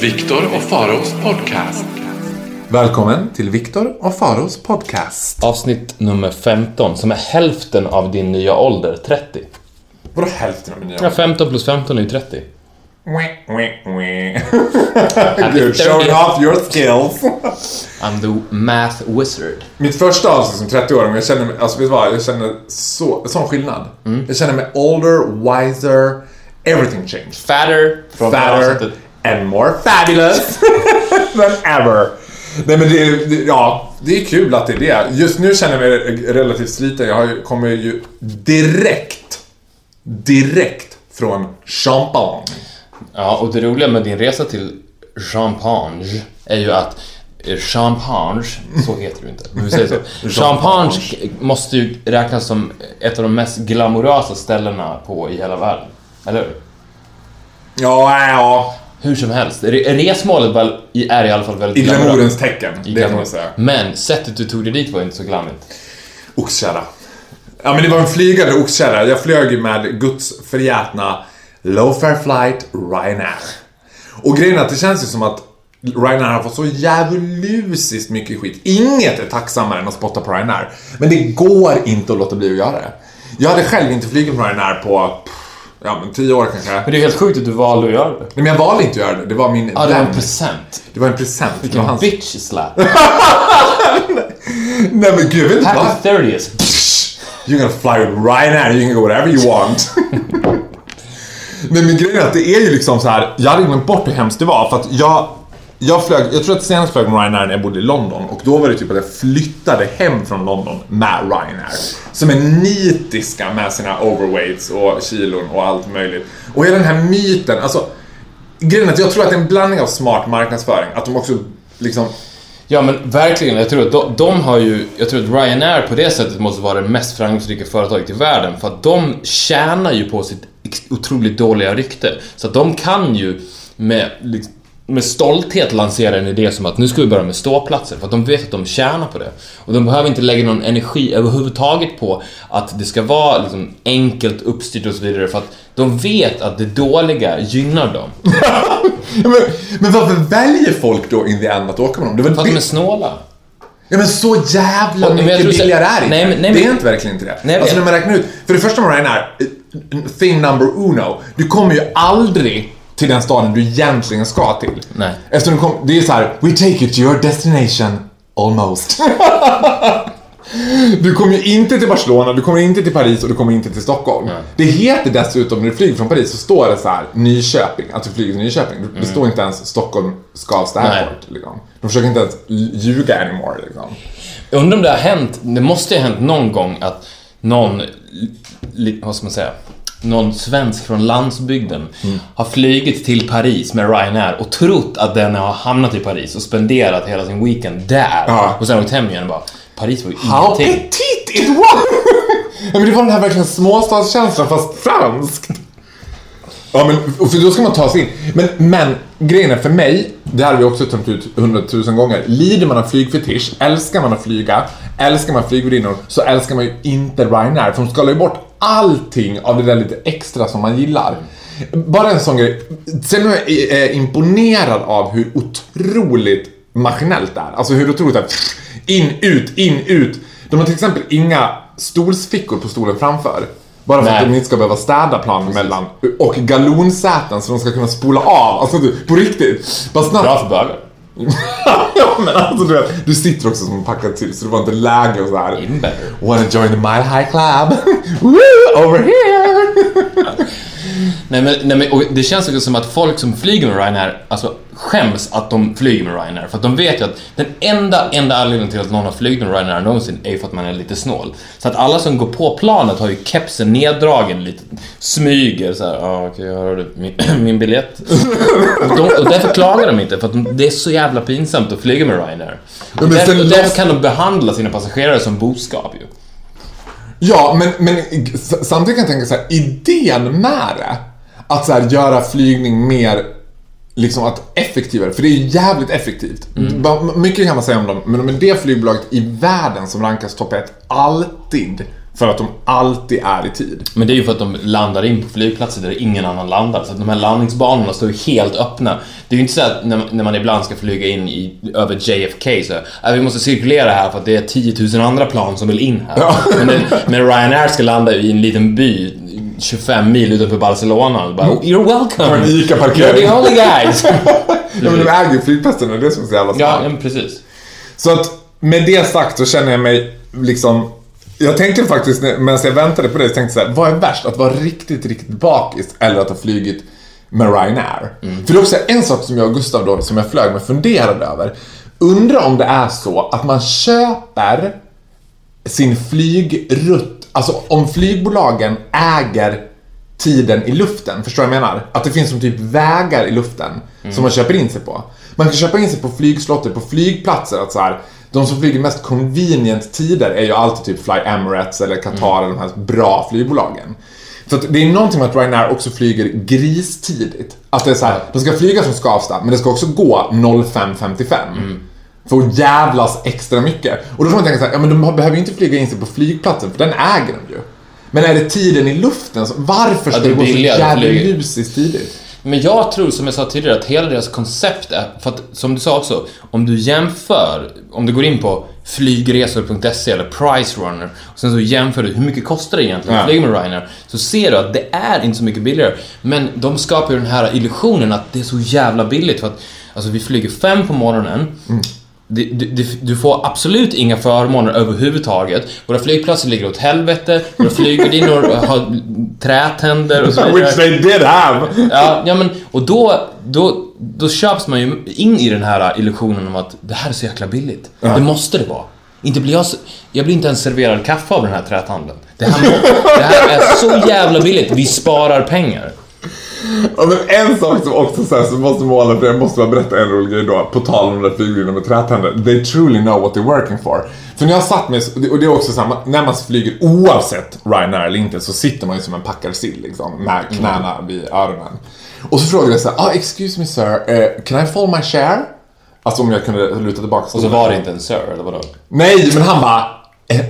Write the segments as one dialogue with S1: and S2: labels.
S1: Viktor och Faraos podcast.
S2: Välkommen till Viktor och Faros podcast.
S3: Avsnitt nummer 15, som är hälften av din nya ålder, 30.
S2: Vadå hälften av min nya?
S3: Ja, 15 plus 15 är ju 30.
S2: Good, showing off your skills.
S3: I'm the math wizard.
S2: Mitt första avsnitt som 30-åring, jag känner mig, alltså vet du vad? Jag känner så, sån skillnad. Jag känner mig older, wiser, everything changed.
S3: Fatter. Från
S2: Fatter
S3: avsnittet.
S2: And more fabulous than ever. Nej men det, är- det, ja, det är kul att det är det. Just nu känner jag mig relativt sliten. Jag kommer ju direkt, direkt från Champagne.
S3: Ja, och det roliga med din resa till Champagne är ju att eh, Champagne, så heter det inte, men vi säger så. Champagne måste ju räknas som ett av de mest glamorösa ställena på i hela världen. Eller hur?
S2: Ja, ja.
S3: Hur som helst, re- resmålet är i alla fall väldigt
S2: I glamourens tecken,
S3: I
S2: det kan man säga.
S3: Men sättet du tog dig dit var inte så glammigt.
S2: Oxkärra. Ja men det var en flygande oxkärra. Jag flög ju med Guds förgätna low fare flight Ryanair. Och grejen är att det känns ju som att Ryanair har fått så djävulusiskt mycket skit. Inget är tacksammare än att spotta på Ryanair. Men det går inte att låta bli att göra det. Jag hade själv inte flugit med Ryanair på, ja men tio år kanske.
S3: Men det är helt sjukt att du valde att göra det.
S2: Nej men jag valde inte att göra det. Det var min
S3: Ja, det var en
S2: vän.
S3: present.
S2: Det var en present. Det var
S3: Vilken
S2: hans...
S3: bitch slap.
S2: Nej men gud, jag vet inte vad.
S3: Happy 30th.
S2: You're gonna fly with Ryanair, you can go whatever you want. Nej men grejen är att det är ju liksom så här. jag hade glömt bort hur hemskt det var för att jag jag flög, jag tror att senast flög med Ryanair när jag bodde i London och då var det typ att jag flyttade hem från London med Ryanair. Som är nitiska med sina overweights och kilon och allt möjligt. Och hela den här myten, alltså Grejen är att jag tror att det är en blandning av smart marknadsföring, att de också liksom
S3: Ja men verkligen, jag tror att de, de har ju, jag tror att Ryanair på det sättet måste vara det mest framgångsrika företaget i världen för att de tjänar ju på sitt otroligt dåliga rykte. Så att de kan ju med, liksom, med stolthet lansera en idé som att nu ska vi börja med ståplatser för att de vet att de tjänar på det. Och de behöver inte lägga någon energi överhuvudtaget på att det ska vara liksom enkelt uppstyrt och så vidare för att de vet att det dåliga gynnar dem.
S2: Men, men varför väljer folk då in the end att åka med dem? Det var
S3: För att de är snåla.
S2: Ja men så jävla mycket billigare är det inte.
S3: Nej, men- nej,
S2: Det är
S3: men-
S2: inte verkligen inte det.
S3: Nej,
S2: alltså när man räknar ut, för det första med Ryanair, eh, thing number uno, du kommer ju aldrig till den staden du egentligen ska till.
S3: Nej.
S2: Eftersom du kom, det är så här: we take you to your destination, almost. Du kommer ju inte till Barcelona, du kommer inte till Paris och du kommer inte till Stockholm. Det heter dessutom, när du flyger från Paris så står det så här Nyköping, att du flyger till Nyköping. Det står inte ens Stockholm Skavsta
S3: Mm. Nej.
S2: Airport. Liksom. De försöker inte ens ljuga anymore. Liksom.
S3: Jag undrar om det har hänt, det måste ju ha hänt någon gång att någon, vad ska man säga, någon svensk från landsbygden
S2: Mm.
S3: har flygit till Paris med Ryanair och trott att den har hamnat i Paris och spenderat hela sin weekend där.
S2: Ja.
S3: Och sen åkt hem igen och bara, Paris var ju
S2: How
S3: ingenting.
S2: petit it was! men det var den här verkligen småstadskänslan fast franskt. Ja men för då ska man ta sig in. Men, men grejen är för mig, det här har vi också tömt ut hundratusen gånger. Lider man av flygfetisch, älskar man att flyga, älskar man flygvärdinnor så älskar man ju inte Ryanair för de skalar ju bort allting av det där lite extra som man gillar. Bara en sån grej. Sen är jag eh, imponerad av hur otroligt maskinellt det är. Alltså hur otroligt det är. In, ut, in, ut. De har till exempel inga stolsfickor på stolen framför. Bara för
S3: Nej.
S2: att de inte ska behöva städa planen mellan. Och galonsäten så de ska kunna spola av. Alltså på riktigt. Bara snabbt.
S3: Bra för bögar.
S2: ja men alltså du vet, du sitter också som packad till så det var inte läge och så här. Wanna join the Mile High Club? Woo! Over here!
S3: Nej men, nej men och det känns också som att folk som flyger med Ryanair, alltså skäms att de flyger med Ryanair. För att de vet ju att den enda, enda anledningen till att någon har flugit med Ryanair någonsin är ju för att man är lite snål. Så att alla som går på planet har ju kepsen neddragen lite, smyger såhär, ja ah, okej, okay, har du min, min biljett? och, de, och därför klagar de inte, för att de, det är så jävla pinsamt att flyga med Ryanair. Och
S2: men
S3: därför, och därför kan de behandla sina passagerare som boskap ju.
S2: Ja, men, men samtidigt kan jag tänka så här, idén med det, att så här, göra flygning mer liksom att effektivare, för det är ju jävligt effektivt. Ba- Mycket kan man säga om dem, men de är det flygbolaget i världen som rankas topp 1 alltid för att de alltid är i tid.
S3: Men det är ju för att de landar in på flygplatser där ingen annan landar. Så att de här landningsbanorna står ju helt öppna. Det är ju inte så att när, när man ibland ska flyga in i, över JFK så äh, vi måste cirkulera här för att det är 10 000 andra plan som vill in här. Men, det, men Ryanair ska landa i en liten by 25 mil utanför Barcelona. Bara, You're welcome!
S2: På en
S3: You're
S2: ICA-parkering.
S3: the only guys!
S2: Ja, men de äger ju flygplatsen det är det som är så jävla
S3: ja,
S2: smart.
S3: men precis.
S2: Så att med det sagt så känner jag mig liksom jag tänkte faktiskt medan jag väntade på det, så tänkte jag så här, vad är värst? Att vara riktigt, riktigt bakis eller att ha flugit med Ryanair? För det är också en sak som jag och Gustav då, som jag flög med, funderade över. Undrar om det är så att man köper sin flygrutt, alltså om flygbolagen äger tiden i luften, förstår du vad jag menar? Att det finns som typ vägar i luften som man köper in sig på. Man kan köpa in sig på flygslottet, på flygplatser, att så här, de som flyger mest convenient tider är ju alltid typ Fly Emirates eller Qatar eller de här bra flygbolagen. Så det är någonting med att Ryanair också flyger gristidigt. Att det är så här, de ska flyga från Skavsta, men det ska också gå 05.55. För att jävlas extra mycket. Och då får man tänka så här, ja men de behöver ju inte flyga in sig på flygplatsen, för den äger de ju. Men är det tiden i luften, varför ska
S3: är
S2: det gå så
S3: flyga.
S2: jävligt tidigt?
S3: Men jag tror, som jag sa tidigare, att hela deras koncept är, för att som du sa också, om du jämför, om du går in på flygresor.se eller Pricerunner och sen så jämför du hur mycket kostar det egentligen att
S2: Ja.
S3: flyga med Ryanair, så ser du att det är inte så mycket billigare. Men de skapar ju den här illusionen att det är så jävla billigt för att, alltså vi flyger fem på morgonen, Du, du, du får absolut inga förmåner överhuvudtaget. Våra flygplatser ligger åt helvete, våra flygvärdinnor har trätänder och så vidare.
S2: Which they did have!
S3: Ja, ja men och då, då, då köps man ju in i den här illusionen om att det här är så jäkla billigt. Det måste det vara. Inte blir jag, jag blir inte ens serverad kaffe av den här träthandeln. Det här, må, det här är så jävla billigt, vi sparar pengar.
S2: Ja, men en sak som också så här, som måste måla, för jag måste bara berätta en rolig grej då, på tal om den där flyglinjen med trätänder. They truly know what they're working for. För när jag satt med, och det är också så här, när man flyger oavsett Ryanair eller inte så sitter man ju som en packad sill liksom, med knäna vid öronen. Och så frågade jag så här, ah, excuse me sir, eh, can I fall my chair? Alltså om jag kunde luta tillbaka
S3: Och så var det inte en Sir, eller vadå?
S2: Nej, men han bara eh,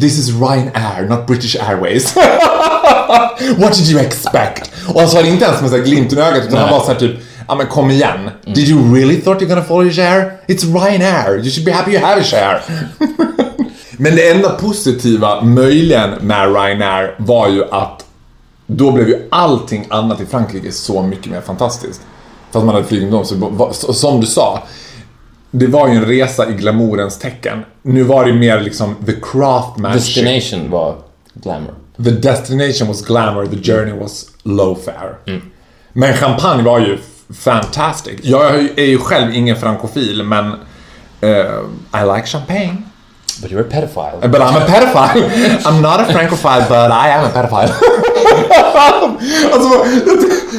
S2: This is Ryanair, not British Airways. What did you expect? Och han sa det inte ens med så glimten i ögat utan han
S3: Nej.
S2: var så här typ Ja men kom igen. Did you really thought you're gonna follow your share? It's Ryanair. You should be happy you have a share. men det enda positiva möjligen med Ryanair var ju att då blev ju allting annat i Frankrike så mycket mer fantastiskt. För att man hade flugit med dem. Så- som du sa, det var ju en resa i glamourens tecken. Nu var det mer liksom the craftmanship.
S3: Destination var glamour.
S2: The destination was glamour, the journey was low fare. Men champagne var ju fantastic. Jag är ju- själv ingen frankofil, men eh, I like champagne.
S3: But you're a pedophile.
S2: But I'm a pedophile. I'm not a francophile, but I am a pedophile. alltså,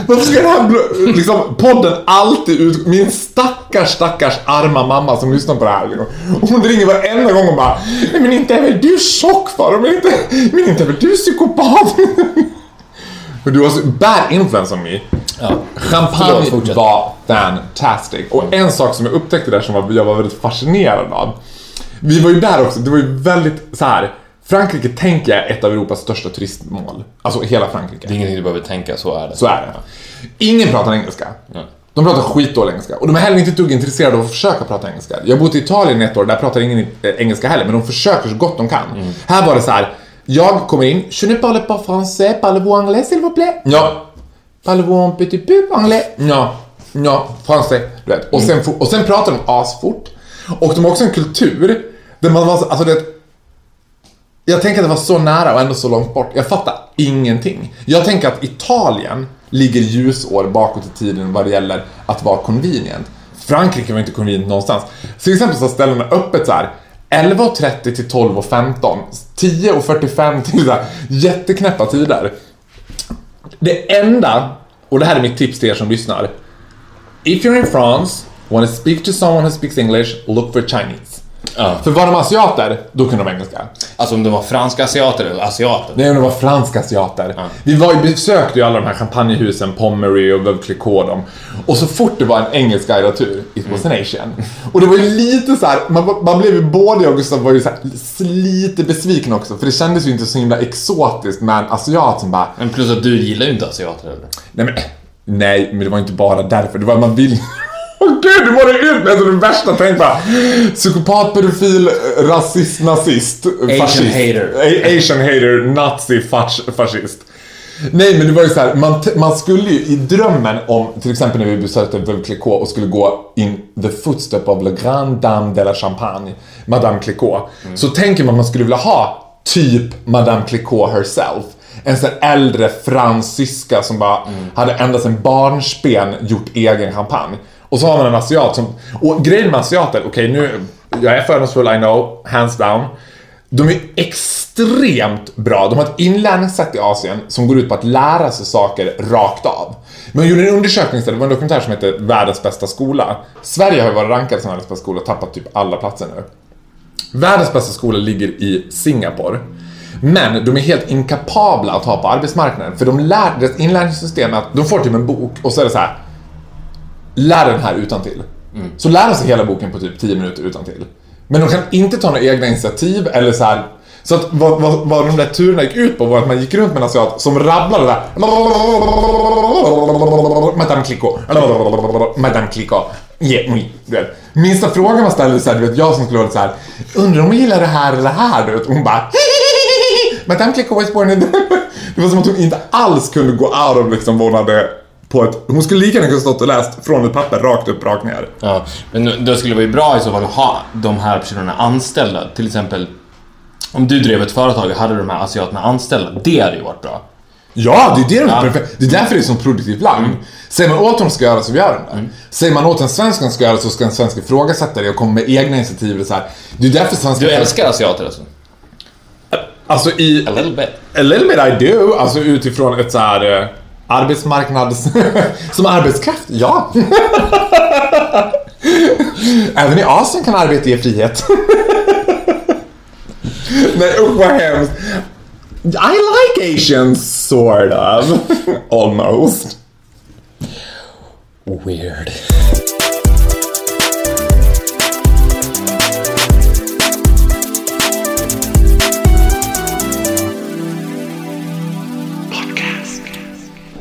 S2: varför ska den här liksom, podden alltid ut... Min stackars, stackars arma mamma som lyssnar på det här. Liksom. Hon ringer varenda gång och bara Nej men inte är väl du tjock för men inte, men inte är väl du psykopat? Men du har så bad influence on me.
S3: Ja.
S2: Champagne var fantastic. Och en sak som jag upptäckte där som var, jag var väldigt fascinerad av. Vi var ju där också, det var ju väldigt så här. Frankrike tänker jag är ett av Europas största turistmål. Alltså hela Frankrike.
S3: Det är ingenting du behöver tänka, så är det.
S2: Så är det. Ingen pratar engelska. De pratar skitdålig engelska. Och de är heller inte ett dugg intresserade av att försöka prata engelska. Jag har bott i Italien ett år, där pratar ingen eh, engelska heller, men de försöker så gott de kan. Här var det så här. jag kommer in, Je ne parle pas français, parlez-vous anglais s'il vous plaît? Ja. Parlez-vous un petit peu anglais? Ja. Ja, français. Du vet. Och, sen, fo- och sen pratar de asfort. Och de har också en kultur där man var alltså det jag tänker att det var så nära och ändå så långt bort. Jag fattar ingenting. Jag tänker att Italien ligger ljusår bakåt i tiden vad det gäller att vara convenient. Frankrike var inte convenient någonstans. Till exempel så har ställena öppet så här 11.30 till 12.15, 10.45 till så här jätteknäppa tider. Det enda, och det här är mitt tips till er som lyssnar. If you're in France, want to speak to someone who speaks English, look for Chinese.
S3: Ja.
S2: För var de asiater, då kunde de engelska.
S3: Alltså om det var franska asiater eller asiater.
S2: Nej, det var franska asiater. Vi var ju, besökte ju alla de här champagnehusen, Pommery och Veuve Clicquot. Och så fort det var en engelsk guidatur, it was an Asian. Och det var ju lite så här, man, man blev ju både jag och Gustav var ju så här, lite besviken också. För det kändes ju inte så himla exotiskt med en asiat som bara,
S3: Men plus att du gillar ju inte asiater eller?
S2: nej men, nej, men det var inte bara därför. Det var man vill Åh gud, du målade ut som det värsta tänkbara. Psykopat, pedofil, rasist, nazist, fascist.
S3: hater.
S2: A- Asian hater, nazi, fas- fascist. Nej men det var ju så här, man, man skulle ju i drömmen om, till exempel när vi besökte Veuve Clicquot och skulle gå in the footstep of la grande dame de la champagne, Madame Clicquot. Så tänker man att man skulle vilja ha typ Madame Clicquot herself. En sån äldre fransyska som bara hade ända sedan barnsben gjort egen champagne. Och så har man en asiat som, och grejen med asiater, okej nu, jag är fördomsfull I know, hands down. De är extremt bra. De har ett inlärningssätt i Asien som går ut på att lära sig saker rakt av. Men jag gjorde en undersökning, det var en dokumentär som heter Världens bästa skola. Sverige har ju varit rankad som världens bästa skola och tappat typ alla platser nu. Världens bästa skola ligger i Singapore. Men de är helt inkapabla att ha på arbetsmarknaden. För de lär, deras inlärningssystem är att de får typ en bok och så är det så här. Lär den här utan till. Så lär de sig hela boken på typ 10 minuter utan till. Men de kan inte ta några egna initiativ eller så här. Så att vad, vad, vad de där turerna gick ut på var att man gick runt med en asiat som rabblade där. Madame Clicquot. Madame Clicquot. Yeah, oui. Vet. Minsta frågan man ställde så här, du vet jag som skulle vara så här. Undrar om hon gillar det här eller det här? Du vet. Hon bara Madame Clicquot was born in Det var som att hon inte alls kunde gå out of liksom vad hon hade på ett... Hon skulle lika gärna kunna stått och läst från ett papper rakt upp, rakt ner.
S3: Ja, men då skulle det vara bra i så fall att ha de här personerna anställda. Till exempel, om du drev ett företag och hade de här asiaterna anställda. Det hade ju varit bra.
S2: Ja, det är det de
S3: Ja.
S2: perfekt. Det är därför det är ett produktivt land. Säger man åt dem ska göra så gör de det. Säger man åt en svensk att ska göra så ska en svensk ifrågasätta det och komma med egna initiativ. Och så här. Det är därför svenska...
S3: Du älskar asiater alltså?
S2: Alltså i...
S3: A little bit.
S2: A little bit I do. Alltså utifrån ett så här... Arbetsmarknads... som arbetskraft, ja. Även i Asien kan arbete ge frihet. Nej usch vad hemskt. I like Asians, sort of. Almost.
S3: Weird.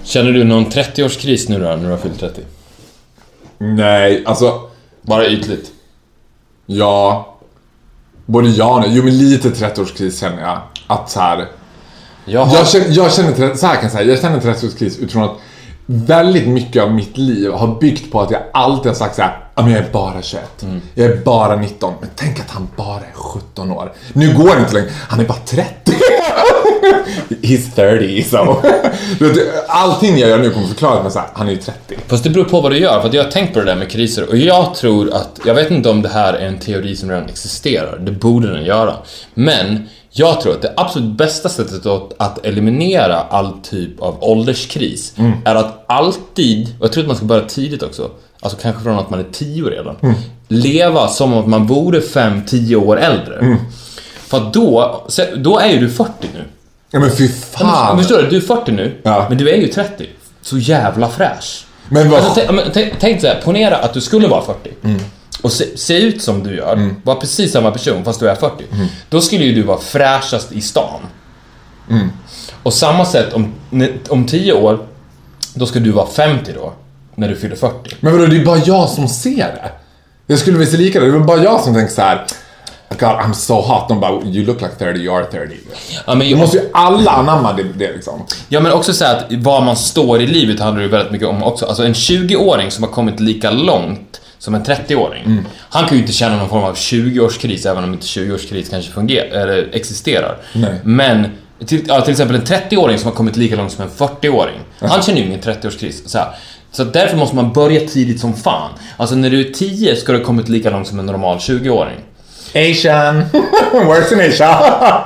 S3: Känner du någon 30-årskris nu då, när du har fyllt 30?
S2: Nej, alltså...
S3: Bara ytligt.
S2: Ja. Både ja och nej. Jo men lite 30-årskris känner jag. Att så här.
S3: Jag har...
S2: Jag känner, jag känner, så här kan jag säga, jag känner 30-årskris utifrån att väldigt mycket av mitt liv har byggt på att jag alltid har sagt så här, "Ja, men jag är bara 21. Jag är bara 19. Men tänk att han bara är 17 år. Nu går det inte längre. Han är bara 30. He's 30 so. Allting jag gör nu kommer förklaras med så här, han är ju 30.
S3: Fast det beror på vad du gör, för att jag har tänkt på det där med kriser och jag tror att, jag vet inte om det här är en teori som redan existerar, det borde den göra. Men jag tror att det absolut bästa sättet att, att eliminera all typ av ålderskris är att alltid, och jag tror att man ska börja tidigt också, alltså kanske från att man är 10 redan, leva som om man vore 5-10 år äldre. För att då, då är ju du 40 nu.
S2: Ja men fy
S3: Ja, men,
S2: fan.
S3: förstår du? Du är 40 nu,
S2: Ja.
S3: men du är ju 30. Så jävla fräsch.
S2: Men vad...
S3: Alltså, tänk- men tänk, tänk så här, ponera att du skulle vara 40 och se, se ut som du gör, vara precis samma person fast du är 40. Då skulle ju du vara fräschast i stan. Och samma sätt om, om 10 år, då ska du vara 50 då, när du fyller 40.
S2: Men vadå, det är bara jag som ser det. Jag skulle väl se likadant Det är bara jag som tänker så här. God, I'm so hot. De bara, you look like 30, you are 30.
S3: Ja, men,
S2: Då måste ju alla anamma det, det liksom.
S3: Ja men också så här att var man står i livet handlar det ju väldigt mycket om också. Alltså en 20-åring som har kommit lika långt som en 30-åring. Han kan ju inte känna någon form av 20-årskris även om inte 20-årskris kanske fungerar, eller existerar.
S2: Nej.
S3: Men Till, ja, till exempel en 30-åring som har kommit lika långt som en 40-åring. Han känner ju ingen 30-årskris. Så, här. så därför måste man börja tidigt som fan. Alltså när du är 10 ska du ha kommit lika långt som en normal 20-åring.
S2: Asian. Works in Asia.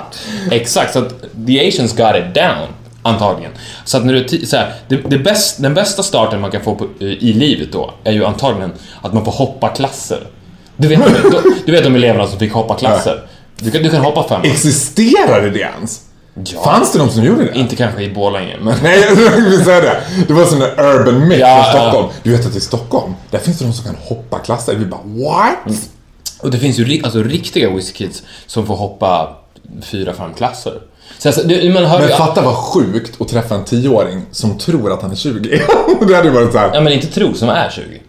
S3: Exakt, så att the Asians got it down. Antagligen. Så att när du så här, det, det bäst, den bästa starten man kan få på, i livet då är ju antagligen att man får hoppa klasser. Du vet, du, du vet de eleverna som fick hoppa klasser? Du kan, du kan hoppa fem.
S2: Existerade det ens?
S3: Ja.
S2: Fanns det de som gjorde det?
S3: Inte kanske i Borlänge, men...
S2: Nej, vill säga det. Det var sån där urban myth
S3: Ja,
S2: från Stockholm. Du vet att i Stockholm, där finns det de som kan hoppa klasser. Vi bara, what?
S3: Och det finns ju alltså, riktiga whiskkids som får hoppa fyra, fem klasser. Så alltså, det, man hör
S2: Men
S3: ju...
S2: fatta vad sjukt att träffa en tioåring som tror att han är 20. det hade ju varit såhär.
S3: Ja, men inte tro, som är 20.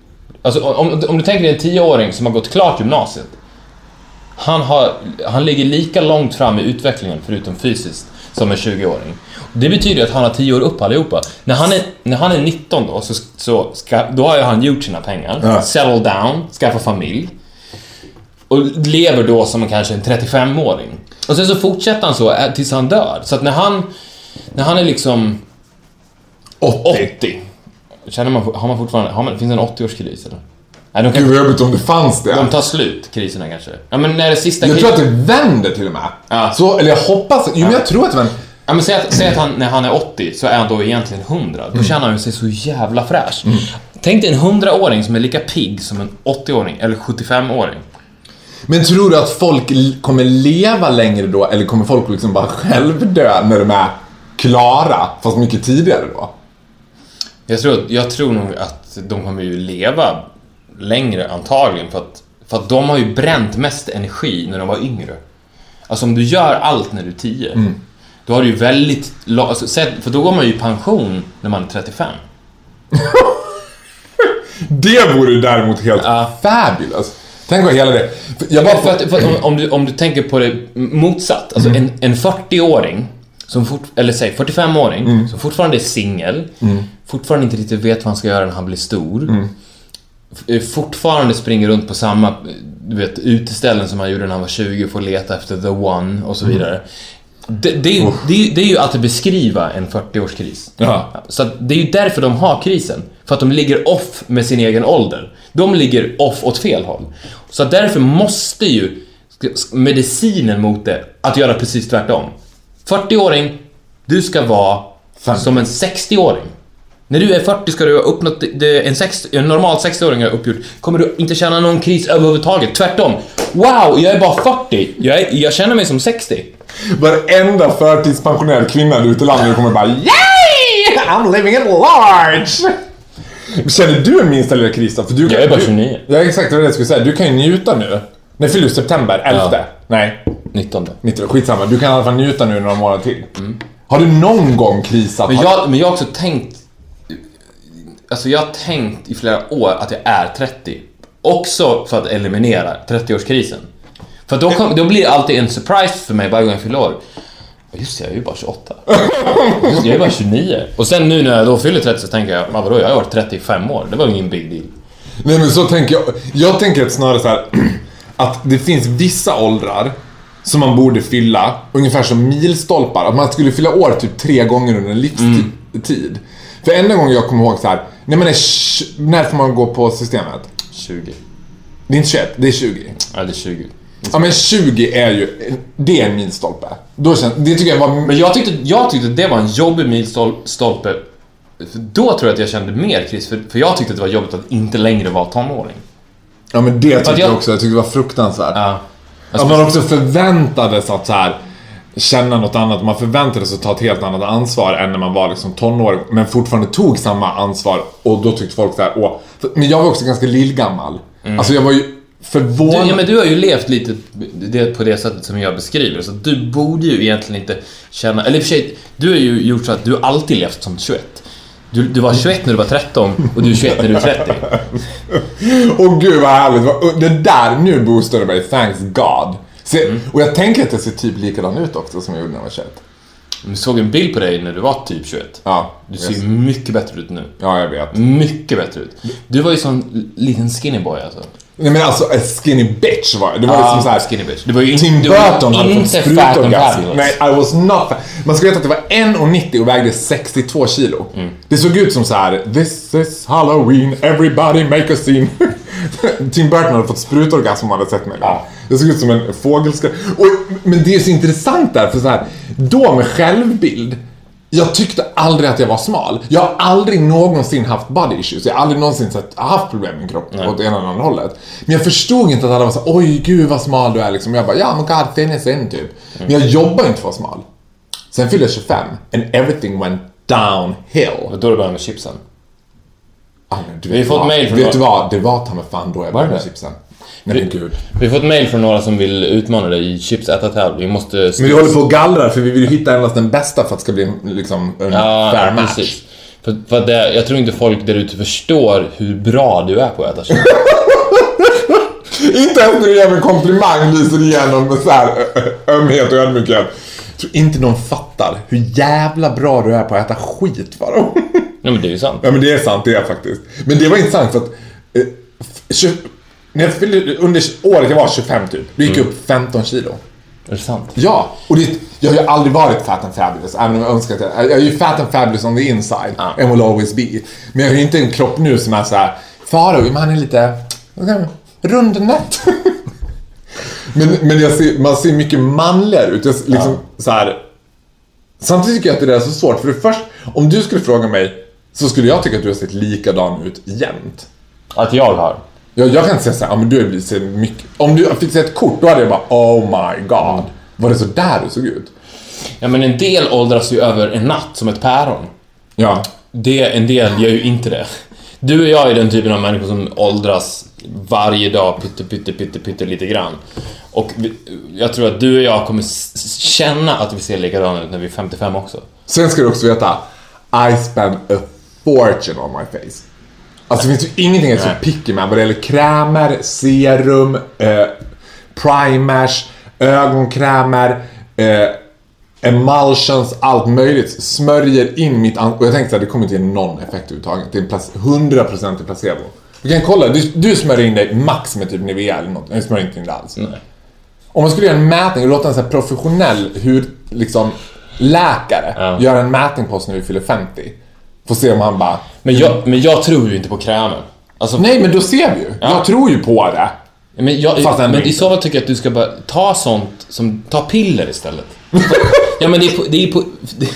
S3: Alltså, om, om du tänker dig en tioåring som har gått klart gymnasiet. Han, har, han ligger lika långt fram i utvecklingen, förutom fysiskt, som en 20-åring. Det betyder att han har 10 år upp allihopa. När han är, när han är 19 då, så, så ska, då har ju han gjort sina pengar,
S2: Ja.
S3: settle down, skaffa familj. Och lever då som kanske en 35-åring. Och sen så fortsätter han så tills han dör. Så att när han, när han är liksom
S2: 80.
S3: 80. Känner man, har man fortfarande, har man, finns det en 80-årskris eller? Nej, de,
S2: Gud
S3: kan,
S2: vad jobbigt om det fanns det.
S3: de tar slut, kriserna kanske. Ja men när det sista
S2: Jag tror att det vänder till och med.
S3: Ja.
S2: Så, eller jag hoppas. Jo men jag tror att det vänder.
S3: Ja men säg att, säg att han, när han är 80 så är han då egentligen 100.
S2: Mm.
S3: Då känner han sig så jävla fräsch. Tänk dig en 100-åring som är lika pigg som en 80-åring eller 75-åring.
S2: Men tror du att folk kommer leva längre då eller kommer folk liksom bara självdö när de är klara fast mycket tidigare då?
S3: Jag tror, jag tror nog att de kommer ju leva längre antagligen för att, för att de har ju bränt mest energi när de var yngre. Alltså om du gör allt när du är 10,
S2: Mm.
S3: då har du ju väldigt alltså, för då går man ju i pension när man är 35.
S2: Det vore däremot helt
S3: Ja.
S2: fabulous. Tänk vad hela det... för Jag bara...
S3: För att, för att om, du, om du tänker på det motsatt, alltså en, en 40-åring, som fort, eller säg 45-åring, som fortfarande är singel, fortfarande inte riktigt vet vad han ska göra när han blir stor, f- fortfarande springer runt på samma du vet, uteställen som han gjorde när han var 20 och får leta efter the one och så vidare. Det, det, är ju, det, det är ju att beskriva en 40-årskris.
S2: Ja.
S3: Så att det är ju därför de har krisen. För att de ligger off med sin egen ålder. De ligger off åt fel håll. Så därför måste ju medicinen mot det att göra precis tvärtom. 40-åring, du ska vara
S2: Femtio.
S3: som en 60-åring. När du är 40 ska du ha uppnått det- det en, 60, en normal 60-åring har uppgjort. Kommer du inte känna någon kris överhuvudtaget. Tvärtom. Wow, jag är bara 40. Jag, är, jag känner mig som 60.
S2: Varenda förtidspensionerad kvinna ute i landet kommer bara Yay! I'm living at large! Känner du en minsta lilla kris då? För du,
S3: Jag är bara
S2: du-
S3: 29.
S2: Ja exakt, det var det jag skulle säga. Du kan ju njuta nu. När fyller du? September? 11?
S3: Ja.
S2: Nej,
S3: 19.
S2: 19. Skitsamma. Du kan i alla fall njuta nu några månader till. Har du någon gång krisat?
S3: Men jag, men jag har också tänkt... Alltså jag har tänkt i flera år att jag är 30. Också för att eliminera 30-årskrisen. För då, kom, då blir det alltid en surprise för mig varje gång jag fyller år. Ja, Just det, jag är ju bara 28. Just det, jag är bara 29. Och sen nu när jag då fyller 30 så tänker jag, "Men vadå, jag har varit 35 år. Det var ju ingen big deal.
S2: Nej men så tänker jag. Jag tänker att snarare så här att det finns vissa åldrar som man borde fylla, ungefär som milstolpar. Att man skulle fylla år typ tre gånger under en livstid. För enda gången jag kommer ihåg så här, nej men är när får man gå på systemet?
S3: 20.
S2: Det är inte 21, det är 20.
S3: Eller 20.
S2: Ja men 20 är ju, det är en milstolpe. Då känns, det tycker jag var...
S3: Men jag tyckte, jag tyckte det var en jobbig milstolpe. För Då tror jag att jag kände mer kris, för, för jag tyckte att det var jobbigt att inte längre vara tonåring.
S2: Ja men det tyckte
S3: jag-
S2: jag också, jag tyckte det var fruktansvärt.
S3: Ja.
S2: Att man också förväntades att så här känna något annat. Man förväntades att ta ett helt annat ansvar än när man var liksom tonåring. Men fortfarande tog samma ansvar. Och då tyckte folk så här, åh. Men jag var också ganska lillgammal. Alltså jag var ju förvånad.
S3: Du, ja, men du har ju levt lite det, på det sättet som jag beskriver, så du borde ju egentligen inte känna... Eller i och för sig, du har ju gjort så att du alltid levt som 21. Du, du var 21 när du var 13 och du är 21 när du är 30.
S2: Åh gud vad härligt. Det där, nu boostar det mig. Thanks God. Se,
S3: Mm.
S2: Och jag tänker att jag ser typ likadan ut också som jag gjorde när jag var 21.
S3: Du såg en bild på dig när du var typ 21.
S2: Ja,
S3: Du ser
S2: yes.
S3: mycket bättre ut nu.
S2: ja jag vet.
S3: Mycket bättre ut. Du var ju sån liten skinny boy alltså.
S2: Nej men alltså, a skinny bitch var det. Var
S3: Ja,
S2: liksom såhär...
S3: skinny bitch. Det var ju
S2: Tim Burton hade fått sprutorgasm. Nej, I was not fat. Man ska veta att det var 1,90 och vägde 62 kilo.
S3: Mm.
S2: Det såg ut som så här: This is Halloween, everybody make a scene. Tim Burton hade fått sprutorgasm om han hade sett mig. Det såg ut som en fågelskräck. Men det är så intressant där, för så här, då med självbild jag tyckte aldrig att jag var smal. Jag har aldrig någonsin haft body issues. Jag har aldrig någonsin sett, haft problem med min kropp åt ena eller andra hållet. Men jag förstod inte att alla var så oj gud vad smal du är liksom. Jag bara, ja men god thin in typ. Men jag jobbar inte för att vara smal. Sen fyllde jag 25 and everything went downhill.
S3: Och då det började med chipsen.
S2: Men du
S3: Vi har
S2: vet
S3: fått mail från
S2: Vet du vad? Det var ta mig fan då jag började med chipsen. Nej men gud.
S3: Vi har fått mail från några som vill utmana dig i chipsätartävling. Vi måste...
S2: Men vi håller på och gallrar för vi vill hitta endast den bästa för att det ska bli en, liksom, en
S3: Ja,
S2: fair match.
S3: precis. För, för det, jag tror inte folk där ute förstår hur bra du är på att äta chips.
S2: Inte ens när du ger mig en komplimang lyser igenom med så här ömhet och ödmjukhet. Jag tror inte någon fattar hur jävla bra du är på att äta skit Faro.
S3: Nej men det är ju sant.
S2: Ja men det är sant, det är faktiskt. Men det var intressant för att eh, när jag fyllde, under året jag var 25 typ, då gick jag upp 15 kilo.
S3: Är det sant?
S2: Ja, och det, jag har ju aldrig varit fat and fabulous, även om jag önskar att jag... Jag är ju fat and fabulous on the inside,
S3: Ja.
S2: and will always be. Men jag har ju inte en kropp nu som är så här. Farao, men han är lite... Rundnätt. men men ser, man ser mycket manligare ut. Jag, liksom, så här, samtidigt tycker jag att det där är så svårt, för först, om du skulle fråga mig så skulle jag tycka att du har sett likadan ut jämt.
S3: Att jag har?
S2: Jag, jag kan inte säga såhär, ja men du så mycket... Om du fick se ett kort, då hade jag bara oh my god. Var det så där du såg ut?
S3: Ja men en del åldras ju över en natt som ett päron.
S2: Ja.
S3: Det, en del gör ju inte det. Du och jag är den typen av människor som åldras varje dag pytte, pytte, pytte, pytte lite grann. Och vi, jag tror att du och jag kommer känna att vi ser likadana ut när vi är 55 också.
S2: Sen ska du också veta, I spend a fortune on my face. Alltså det finns ju ingenting jag är så picky med vad det gäller krämer, serum, eh, primers, ögonkrämer, eh, emulsions, allt möjligt. Smörjer in mitt an- Och jag tänkte såhär, det kommer inte ge någon effekt överhuvudtaget. Det är en plac- 100% i placebo. Du kan kolla, du, du smörjer in dig max med typ Nivea eller något. Jag smörjer inte in det alls.
S3: Nej.
S2: Om man skulle göra en mätning och låta en här professionell hud, liksom, läkare
S3: Ja.
S2: göra en mätning på oss när vi fyller 50. Får se om han bara...
S3: Men jag, men jag tror ju inte på krämen. Alltså,
S2: Nej, men då ser vi ju.
S3: Ja.
S2: Jag tror ju på det.
S3: Men, jag, men i så fall tycker jag att du ska bara ta sånt som, ta piller istället. ja men det är, på, det är på,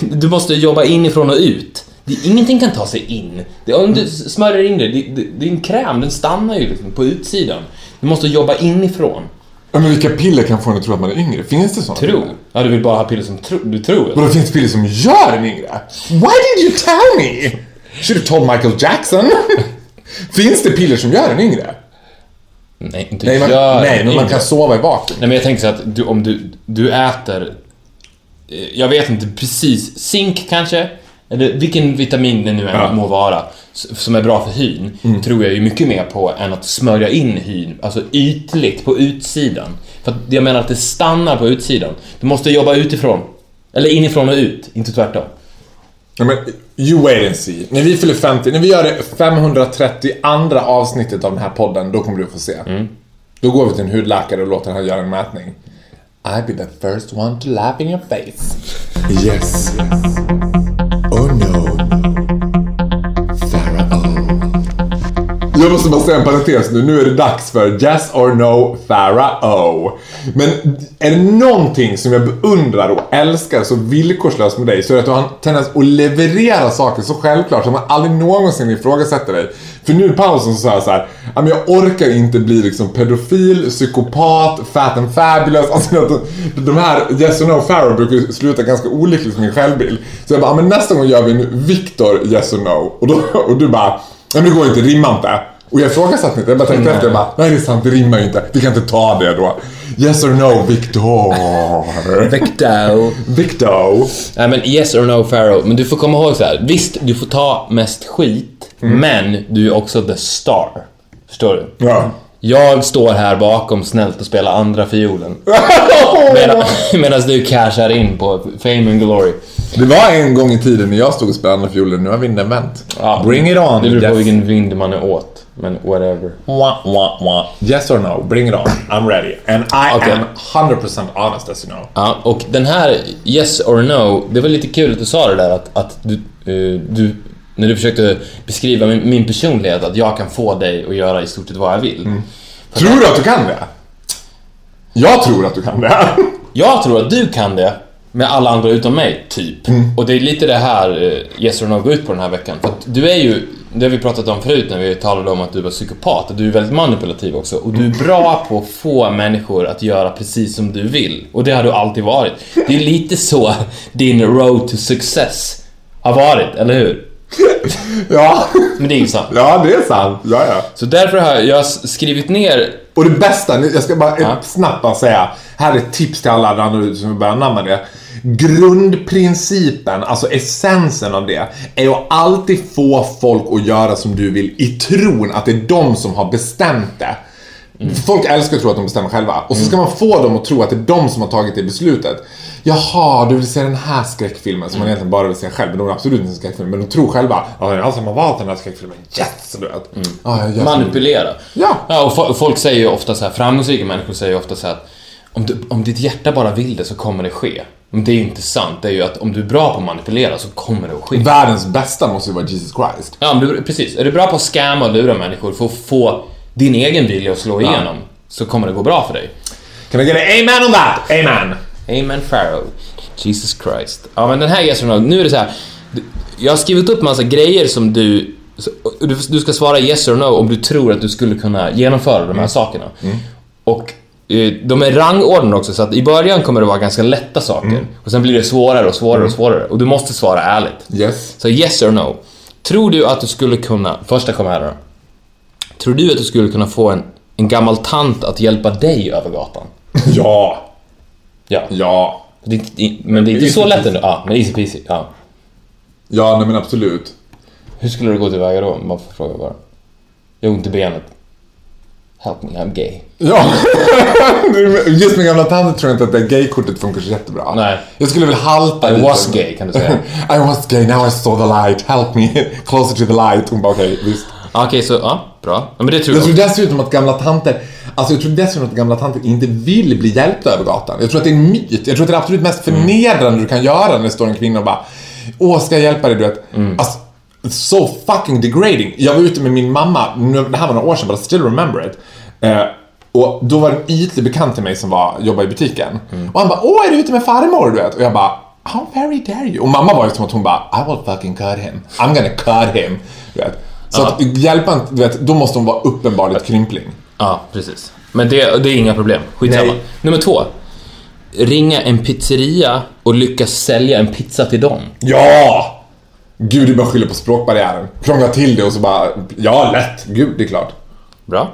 S3: du måste jobba inifrån och ut. Det, ingenting kan ta sig in. Det, om du smörjer in det, det, det, en kräm, den stannar ju liksom på utsidan. Du måste jobba inifrån.
S2: Ja, men vilka piller kan få en att tro att man är yngre? Finns det såna?
S3: Tro.
S2: piller?
S3: Ja, du vill bara ha piller som tro, du tror.
S2: Vadå, finns det piller som gör en yngre? Why did you tell me? Should have told Michael Jackson. finns det piller som gör en yngre?
S3: Nej, inte
S2: Nej, man,
S3: gör
S2: nej men man kan sova i vakuum.
S3: Nej men jag tänker så att du, om du, du äter, jag vet inte precis, zink kanske? Eller vilken vitamin det nu än
S2: Ja.
S3: må vara, som är bra för hyn, tror jag ju mycket mer på än att smörja in hyn, alltså ytligt på utsidan. För att jag menar att det stannar på utsidan. Du måste jobba utifrån. Eller inifrån och ut, inte tvärtom.
S2: Ja, men you wait and see. När vi fyller 50, när vi gör det 530 andra avsnittet av den här podden, då kommer du få se. Då går vi till en hudläkare och låter han göra en mätning. I'll be the first one to laugh in your face. Yes. Pharaoh. Oh, jag måste bara säga en parentes nu. Nu är det dags för Yes or No Pharaoh. Men är det någonting som jag beundrar och älskar så villkorslöst med dig så är det att du har en tendens att leverera saker så självklart som att man aldrig någonsin ifrågasätter dig. För nu i pausen så sa jag så här, "Ja, men jag orkar inte bli liksom pedofil, psykopat, fat and fabulous. Alltså de, här Yes or No Pharaoh brukar ju sluta ganska olyckligt med min självbild. Så jag bara, men nästa gång gör vi en Viktor Yes or No. Och, då, och du bara, Nej men det går inte, rimma inte. Och jag ifrågasatte inte, jag bara tänkte efter, jag bara, nej det är sant, det rimmar ju inte. Vi kan inte ta det då. Yes or no, Victor.
S3: Vecto.
S2: Victor.
S3: Nej men yes or no Pharaoh. Men du får komma ihåg så här. visst du får ta mest skit, men du är också the star. Förstår du?
S2: Ja.
S3: Jag står här bakom snällt och spelar andra fiolen. Medan du cashar in på fame and glory.
S2: Det var en gång i tiden när jag stod och spelade andra fiolen, nu har vinden vänt. Bring it on.
S3: Det beror på vilken vind man är åt. Men whatever.
S2: Wah, wah, wah. Yes or no, bring it on. I'm ready. And I
S3: Okay.
S2: am 100% honest as you know.
S3: Ja, och den här yes or no, det var lite kul att du sa det där att, att du, eh, du, när du försökte beskriva min, min personlighet, att jag kan få dig att göra i stort sett vad jag vill.
S2: Tror du att du kan det? Jag tror att du kan det.
S3: Jag tror att du kan det med alla andra utom mig, typ. Och det är lite det här eh, Yes or No går ut på den här veckan. För att du är ju, det har vi pratat om förut när vi talade om att du var psykopat, och du är väldigt manipulativ också. Och du är bra på att få människor att göra precis som du vill. Och det har du alltid varit. Det är lite så din road to success har varit, eller hur?
S2: ja.
S3: Men det är ju sant.
S2: ja, det är sant. Ja, ja.
S3: Så därför har jag skrivit ner
S2: Och det bästa, jag ska bara
S3: Ja.
S2: snabbt bara säga. Här är ett tips till alla andra som vill börja anamma det. Grundprincipen, alltså essensen av det, är att alltid få folk att göra som du vill i tron att det är de som har bestämt det. Folk älskar att tro att de bestämmer själva. Och så ska man få dem att tro att det är de som har tagit det beslutet. Jaha, du vill se den här skräckfilmen som man egentligen bara vill se själv. Men de är absolut inte en skräckfilm. Men de tror själva, ja det är som har valt den här skräckfilmen. Yes! Du vet. Jag gör som-
S3: manipulera.
S2: Ja.
S3: ja och fo- folk säger ju ofta så här, framgångsrika människor säger ju ofta så här att om, du, om ditt hjärta bara vill det så kommer det ske. Men det är ju inte sant. Det är ju att om du är bra på att manipulera så kommer det att ske.
S2: Världens bästa måste ju vara Jesus Christ.
S3: Ja, du, precis. Är du bra på att scamma och lura människor för att få din egen vilja att slå igenom så kommer det gå bra för dig.
S2: Can I get an amen on that? Amen!
S3: Amen Pharaoh. Jesus Christ. Ja, men den här no, nu är det så här. Jag har skrivit upp massa grejer som du... Du, ska svara yes or no om du tror att du skulle kunna genomföra de här sakerna. Och eh, de är rangordnade också, så att i början kommer det vara ganska lätta saker. Och sen blir det svårare och svårare och svårare. Och du måste svara ärligt.
S2: Yes.
S3: Så yes or no. Tror du att du skulle kunna... Första kommer här då. Tror du att du skulle kunna få en, en gammal tant att hjälpa dig över gatan?
S2: Ja.
S3: Ja.
S2: Ja.
S3: Det, inte- men det är inte
S2: Easy
S3: så lätt ändå. Ja, men easy peasy. Ja.
S2: Ja, nej men absolut.
S3: Hur skulle du gå tillväga då? För att fråga bara. Jag har ont i benet. Help me, I'm gay.
S2: Ja. Just med gamla tanter tror jag inte att det gaykortet funkar så jättebra.
S3: Nej.
S2: Jag skulle väl halta
S3: I
S2: lite.
S3: was gay, kan du säga.
S2: I was gay, now I saw the light. Help me. Closer to the light. Hon bara okej, visst.
S3: Okej, så ja, bra. Men det tror
S2: Jag
S3: jag.
S2: tror dessutom att gamla tanter, alltså jag tror dessutom att gamla tanter inte vill bli hjälpta över gatan. Jag tror att det är en myt. Jag tror att det är det absolut mest förnedrande du kan göra när det står en kvinna och bara Åh, ska jag hjälpa dig? Du vet. Alltså, so fucking degrading. Jag var ute med min mamma, det här var några år sedan, but I still remember it. Eh, och då var det en ytlig bekant till mig som var, jobbade i butiken. Och han bara, åh är du ute med farmor? Du vet. Och jag bara, how very dare you? Och mamma var ju som att hon bara, I will fucking cut him. I'm gonna cut him. Du vet. Så att hjälpa du vet, då måste hon vara uppenbarligen krympling.
S3: Ja, precis. Men det, det är inga problem. Skitsamma.
S2: Nej.
S3: Nummer två. Ringa en pizzeria och lyckas sälja en pizza till dem.
S2: Ja! Gud, det är bara skylla på språkbarriären. Krångla till det och så bara, ja lätt. Gud, det är klart.
S3: Bra.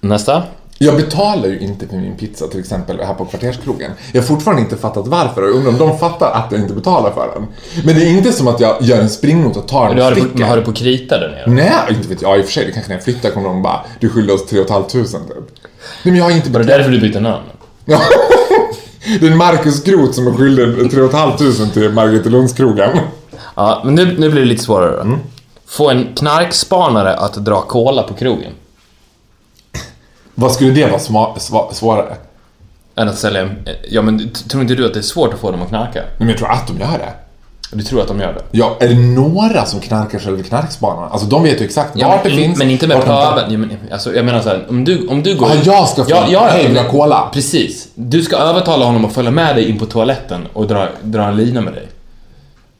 S3: Nästa.
S2: Jag betalar ju inte för min pizza till exempel här på kvarterskrogen. Jag har fortfarande inte fattat varför och jag undrar om de fattar att jag inte betalar för den. Men det är inte som att jag gör en springnot och tar
S3: Men
S2: den
S3: du har
S2: och sticker.
S3: men har du på krita där nere?
S2: Nej, inte vet jag. I och för sig, det kanske när jag flyttar kommer de bara, du skyller oss 3 500 typ. Nej men jag har inte
S3: Var det
S2: betalat.
S3: därför du bytte namn?
S2: Det är en Marcus Groth som är skyldig 3 500 till Margretelundskrogen.
S3: Ja, men nu, nu blir det lite svårare.
S2: Mm.
S3: Få en knarkspanare att dra cola på krogen.
S2: Vad skulle det vara sma- sva- svårare?
S3: Än att sälja en... Ja, men tror inte du att det är svårt att få dem att knarka?
S2: Men jag tror att de gör det.
S3: Du tror att de gör det?
S2: Ja, är det några som knarkar själva knarkspanarna? Alltså de vet ju exakt
S3: Ja,
S2: vart det
S3: men,
S2: finns.
S3: men inte med pöbeln. Ja, men, alltså, jag menar så här, om du, om du går...
S2: Ja, jag ska få- hej, vill ha cola?
S3: Precis. Du ska övertala honom att följa med dig in på toaletten och dra, dra en lina med dig.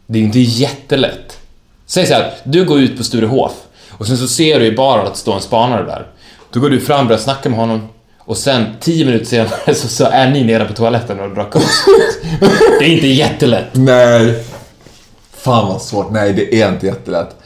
S3: Det är inte jättelätt. Säg så här, du går ut på Sturehof och sen så ser du i baren att det står en spanare där. Då går du fram och börjar snacka med honom och sen tio minuter senare så, så är ni nere på toaletten och drar kos. Det är inte jättelätt.
S2: Nej. Fan vad svårt. Nej, det är inte jättelätt.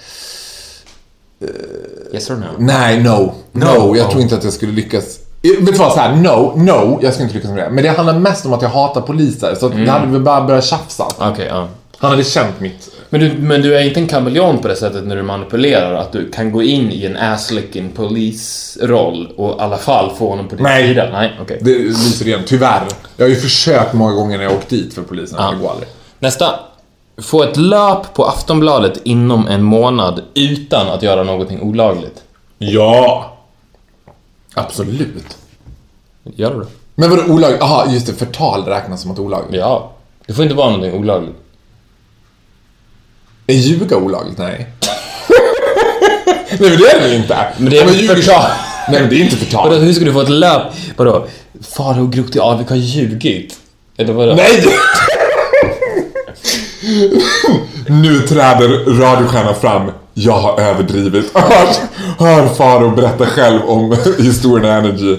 S3: Yes or no?
S2: Nej, no. No,
S3: No.
S2: jag tror inte att jag skulle lyckas. Eh, Vet du vad, så här, no, no, jag skulle inte lyckas med det. Men det handlar mest om att jag hatar poliser. Så
S3: Mm.
S2: det hade vi bara börjat tjafsa.
S3: Okej, ja.
S2: Han hade känt mitt...
S3: Men du, men du är inte en kameleont på det sättet när du manipulerar, att du kan gå in i en ass-licking polisroll och i alla fall få honom på din
S2: Nej.
S3: sida? Nej, okej.
S2: Det lyser igen, tyvärr. Jag har ju försökt många gånger när jag åkt dit för polisen, men det går aldrig.
S3: Nästa. Få ett löp på Aftonbladet inom en månad utan att göra någonting olagligt?
S2: Ja! Absolut.
S3: Gör du det?
S2: Men vadå olagligt? Jaha, just det. Förtal räknas som att olagligt.
S3: Ja. Det får inte vara någonting olagligt.
S2: Är ljuga olagligt? Nej. Nej men det är det väl inte?
S3: Men det är väl förtal.
S2: Nej men det är inte förtal.
S3: Vadå, hur ska du få ett löp? Vadå? Farao Groth Alvik har ljugit? Eller vadå?
S2: Nej! nu träder radiostjärnan fram. Jag har överdrivit. Hör, hör Faro berätta själv om historien Energy.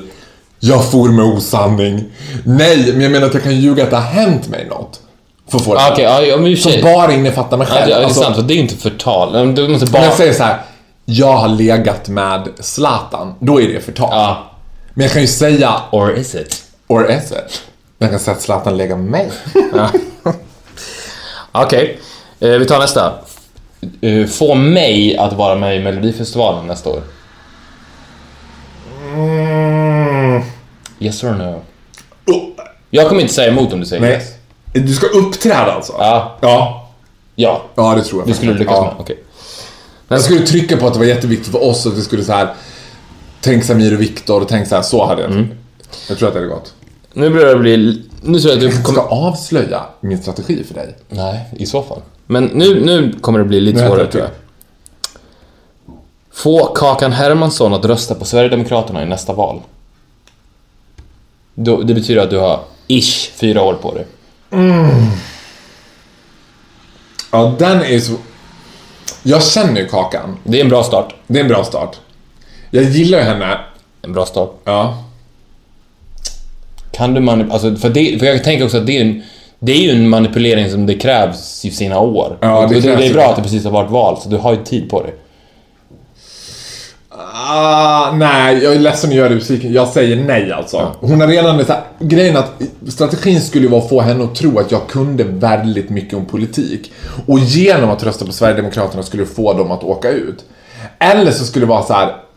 S2: Jag for med osanning. Nej, men jag menar att jag kan ljuga att det har hänt mig något. För.
S3: Ah, Okej, ja, ja, men i och för
S2: Som bara innefattar mig
S3: Ja,
S2: själv.
S3: det är
S2: Alltså,
S3: sant, för det är inte förtal. Men Du måste
S2: Om
S3: bara...
S2: jag säger så här. Jag har legat med Zlatan. Då är det förtal.
S3: Ja.
S2: Men jag kan ju säga
S3: Or is it?
S2: Or is it? Jag kan säga att Zlatan lägger med mig.
S3: Okej, eh, vi tar nästa. Eh, få mig att vara med i Melodifestivalen nästa år. Yes or no? Jag kommer inte säga emot om du säger
S2: Nej.
S3: yes.
S2: Du ska uppträda alltså?
S3: Ja.
S2: Ja.
S3: Ja,
S2: Ja, det tror jag.
S3: det skulle du lyckas
S2: ja.
S3: med. Okej.
S2: Jag skulle trycka på att det var jätteviktigt för oss att vi skulle så här. Tänk Samir och Viktor och tänk så här, så hade jag
S3: Mm.
S2: Jag tror att det hade gått.
S3: Nu börjar det bli... Nu tror jag att du
S2: Jag ska
S3: kommer...
S2: avslöja min strategi för dig.
S3: Nej, i så fall. Men nu, nu kommer det bli lite svårare tror jag. Få Kakan Hermansson att rösta på Sverigedemokraterna i nästa val. Då, det betyder att du har ish fyra år på dig.
S2: Ja, den är så... Jag känner ju Kakan.
S3: Det är en bra start.
S2: Det är en bra start. Jag gillar ju henne.
S3: En bra start.
S2: Ja.
S3: Kan du manipulera... Alltså, för, det, för jag tänker också att det är, en, det är ju en manipulering som det krävs i sina år.
S2: Ja, det
S3: Och det, det är bra att det precis har varit val, så du har ju tid på dig.
S2: Ah, nej, jag är ledsen att göra det besviken. Jag säger nej alltså. Hon har redan... Så här, grejen att strategin skulle vara att få henne att tro att jag kunde väldigt mycket om politik. Och genom att rösta på Sverigedemokraterna skulle få dem att åka ut. Eller så skulle det vara så här. I och för sig,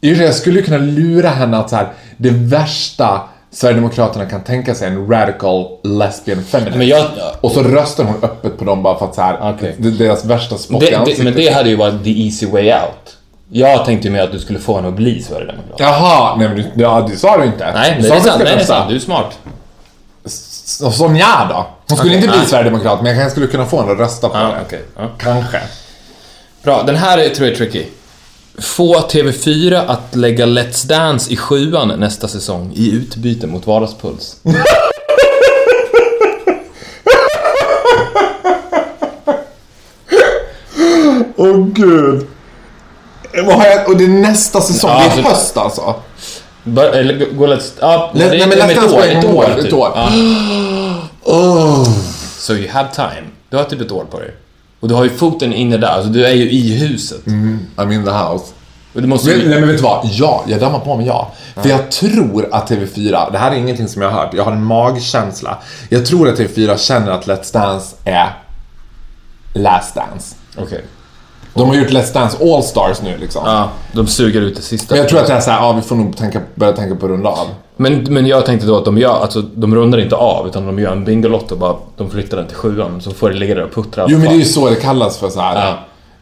S2: Jag skulle kunna lura henne att så här, det värsta Sverigedemokraterna kan tänka sig en radical lesbian feminist.
S3: Jag-
S2: Och så röstar hon öppet på dem bara för att så här,
S3: Okej.
S2: det, det är deras värsta spott i
S3: Det, det,
S2: ansiktet.
S3: men det hade ju varit the easy way out. Jag tänkte ju mer att du skulle få henne att bli Sverigedemokrat.
S2: Jaha, nej men du, ja, det sa du inte.
S3: Nej,
S2: Du
S3: det är
S2: du
S3: sant. Nej, det är sant. Du är smart.
S2: Som jag då? Hon skulle
S3: Okej,
S2: inte bli
S3: nej.
S2: Sverigedemokrat, men jag kanske skulle kunna få henne att rösta på
S3: Ja,
S2: det.
S3: okej. Ja.
S2: Kanske.
S3: Bra, den här är, tror jag är tricky. Få TV4 att lägga Let's Dance i sjuan nästa säsong i utbyte mot Vardagspuls.
S2: Åh gud. Vad har jag, och det är nästa säsong,
S3: Ja,
S2: det är höst alltså.
S3: Eller gå Let's... Ja,
S2: Let-
S3: det
S2: nej, men Let's
S3: ett
S2: Dance
S3: år.
S2: går
S3: Ett år,
S2: år,
S3: typ.
S2: ett år.
S3: Ja.
S2: Oh.
S3: So you have time. Du har typ ett år på dig. Och du har ju foten inne där, alltså du är ju i huset.
S2: I'm in the house.
S3: Och du måste
S2: Men,
S3: ju...
S2: nej men vet du vad? Ja, jag dammar på mig ja. För jag tror att TV4, det här är ingenting som jag har hört, jag har en magkänsla. Jag tror att TV4 känner att Let's Dance är Last Dance.
S3: Okej.
S2: De har gjort Let's Dance All Stars nu liksom.
S3: Ja, de suger ut det sista.
S2: Men jag tror att det är såhär, ja vi får nog tänka, börja tänka på att runda av.
S3: Men, men jag tänkte då att de gör, alltså de rundar inte av utan de gör en Bingolotto bara, de flyttar den till sjuan så får det ligga där och puttra.
S2: Jo men det är ju så det kallas för så här.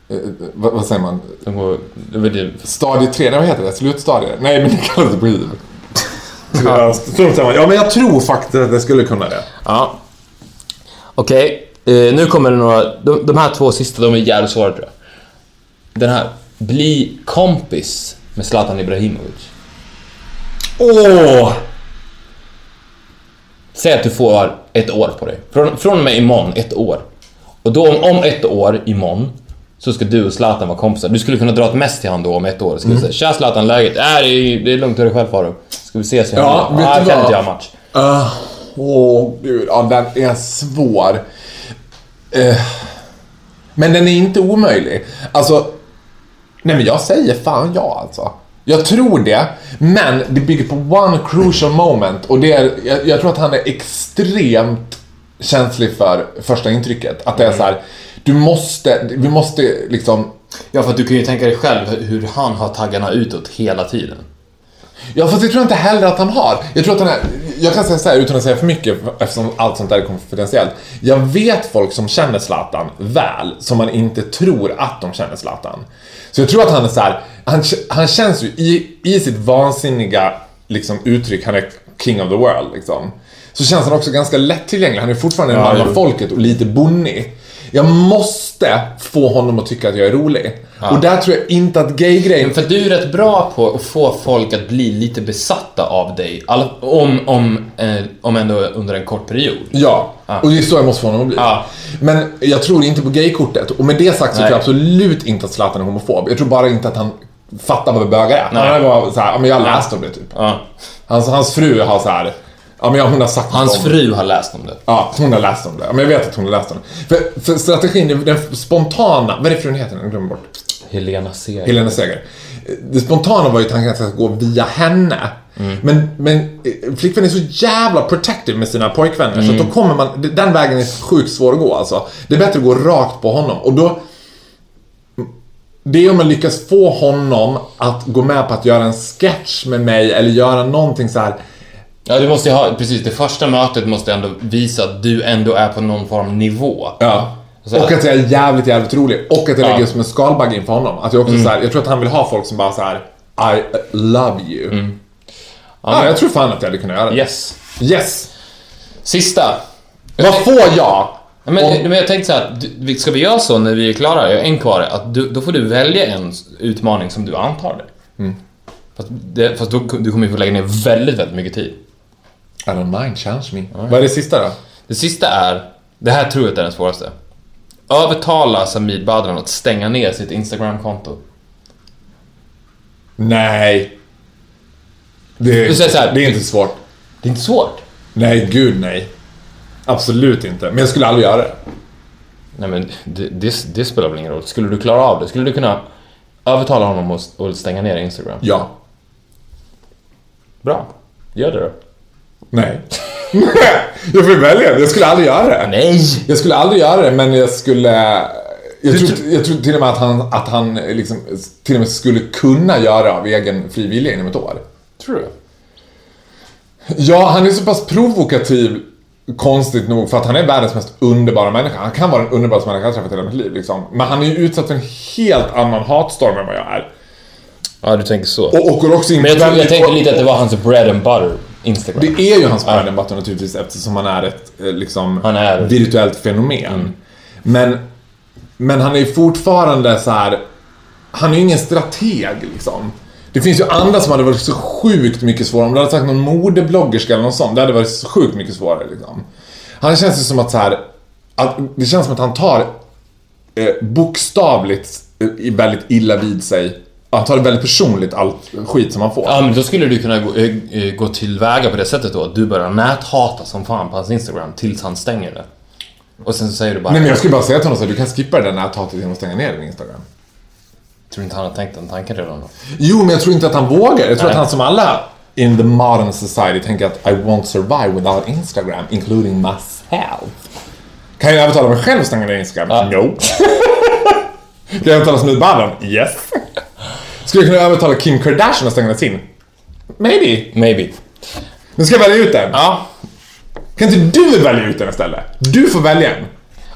S3: Ja.
S2: eh, vad, vad säger man?
S3: De går, det.
S2: Stadie 3, nej vad heter det? Slutstadie? Nej men det kallas det på hiv. Ja, men jag tror faktiskt att det skulle kunna det.
S3: Ja. Okej, eh, nu kommer det några, de, de här två sista de är jävligt svåra tror jag. Den här, bli kompis med Zlatan Ibrahimovic.
S2: Åh!
S3: Säg att du får ett år på dig. Från, från och med imorgon, ett år. Och då om, om ett år, imorgon, så ska du och Zlatan vara kompisar. Du skulle kunna dra ett mess till han då om ett år. Skulle säga “Tja Zlatan, läget?” äh, det, är, “Det är lugnt, hur är det själv Faro?” “Ska vi ses igen?”
S2: Ja, vet
S3: ah,
S2: du
S3: kan
S2: vad?
S3: inte jag match.
S2: Åh gud, ja den är svår. Eh, men den är inte omöjlig. Alltså, nej men jag säger fan ja alltså. Jag tror det, men det bygger på one crucial moment och det är, jag, jag tror att han är extremt känslig för första intrycket. Att det är så här, du måste, vi måste liksom
S3: Ja, för att du kan ju tänka dig själv hur han har taggarna utåt hela tiden.
S2: Ja, fast det tror jag inte heller att han har. Jag tror att han är, jag kan säga så här utan att säga för mycket eftersom allt sånt där är konfidentiellt. Jag vet folk som känner Zlatan väl, som man inte tror att de känner Zlatan. Så jag tror att han är så här, han, han känns ju i, i sitt vansinniga liksom, uttryck, han är king of the world liksom. Så känns han också ganska lättillgänglig. Han är fortfarande en
S3: Ja,
S2: man av folket och lite bonnig. Jag måste få honom att tycka att jag är rolig. Och där tror jag inte att gay-grejen...
S3: För du är rätt bra på att få folk att bli lite besatta av dig. All, om, om, eh, om ändå under en kort period.
S2: Ja, och det är så jag måste få honom att bli.
S3: Ja.
S2: Men jag tror inte på gaykortet. Och med det sagt så
S3: Nej.
S2: tror jag absolut inte att Zlatan är homofob. Jag tror bara inte att han fattar vad bögar är.
S3: Nej.
S2: Han var så här, ja men jag läste om det typ.
S3: Ja.
S2: Hans, hans fru har så här, ja men hon har sagt
S3: Hans
S2: om
S3: fru har läst om det.
S2: Ja, hon har läst om det. Men jag vet att hon har läst om det. För, för strategin, den- spontana, vad är det frun heter? Jag glömmer bort.
S3: Helena Seger.
S2: Helena Seger. Det spontana var ju tanken att jag ska gå via henne. Men, men eh, flickvänner är så jävla protective med sina pojkvänner så att då kommer man, den vägen är sjukt svår att gå alltså. Det är bättre att gå rakt på honom och då det är om man lyckas få honom att gå med på att göra en sketch med mig eller göra någonting så här.
S3: Ja, du måste ha, precis, det första mötet måste ändå visa att du ändå är på någon form nivå.
S2: Ja.
S3: Så här-
S2: Och att jag är jävligt, jävligt rolig. Och att jag
S3: Ja. Mm.
S2: lägger som en skalbagge inför honom. Att jag också så här, jag tror att han vill ha folk som bara så här. I love you. Ja, jag tror fan att jag hade kunnat göra det.
S3: Yes.
S2: Yes!
S3: Sista.
S2: Vad får jag?
S3: Ja, Men,
S2: Om-
S3: men jag tänkte så här, du- ska vi göra så när vi är klara, jag har en kvar, att du, då får du välja en utmaning som du antar dig.
S2: Mm.
S3: Fast, det, fast då, du kommer ju få lägga ner väldigt, väldigt mycket tid.
S2: I don't mind, challenge me. Vad är det sista då?
S3: Det sista är, det här tror jag är den svåraste. Övertala Samir Badran att stänga ner sitt Instagram-konto.
S2: Nej. Det är,
S3: Du säger så här-
S2: det är inte svårt.
S3: Det är inte svårt.
S2: Nej, gud nej. Absolut inte. Men jag skulle aldrig göra det.
S3: Nej men det, det, det spelar väl ingen roll. Skulle du klara av det? Skulle du kunna övertala honom att, att stänga ner Instagram?
S2: Ja.
S3: Bra. Gör det då.
S2: Nej. jag får välja. Jag skulle aldrig göra det.
S3: Nej!
S2: Jag skulle aldrig göra det, men jag skulle... Jag tror, jag tror till och med att han, att han liksom, till och med skulle kunna göra av egen fri vilja inom ett år.
S3: Tror du?
S2: Ja, han är så pass provokativ, konstigt nog, för att han är världens mest underbara människa. Han kan vara den underbaraste människa jag träffat i hela mitt liv. Liksom. Men han är ju utsatt för en helt annan hatstorm än vad jag är.
S3: Ja, du tänker så.
S2: Och åker också in
S3: Men jag, tror, jag tänker lite att det var hans bread and butter Instagram.
S2: Det är ju hans and butter naturligtvis eftersom han är ett eh, liksom,
S3: Han är- Mm.
S2: virtuellt fenomen. Men, men han är ju fortfarande så här. Han är ju ingen strateg liksom. Det finns ju andra som hade varit så sjukt mycket svårare. Om du hade sagt någon modebloggerska eller något sånt. Det hade varit så sjukt mycket svårare liksom. Han känns ju som att så här. Att, det känns som att han tar eh, bokstavligt eh, väldigt illa vid sig. Han tar det väldigt personligt allt skit som han får.
S3: Ja, men då skulle du kunna gå, eh, eh, gå tillväga på det sättet då. Du börjar näthata som fan på hans Instagram tills han stänger det. Och sen så säger du bara...
S2: Nej men jag skulle bara säga till honom så du kan skippa det där näthatet genom att stänga ner din Instagram.
S3: Tror inte han har tänkt den tanken redan då?
S2: Jo, men jag tror inte att han vågar. Jag tror
S3: Nej.
S2: att han som alla in the modern society tänker att I won't survive without Instagram, including myself. Kan jag övertala mig själv att stänga ner Instagram?
S3: Ja.
S2: No. kan jag övertala Badran? Yes. Skulle jag kunna övertala Kim Kardashian att stänga sin? Maybe.
S3: Maybe.
S2: Nu ska jag välja ut en.
S3: Ja.
S2: Kan inte du välja ut en istället? Du får välja en.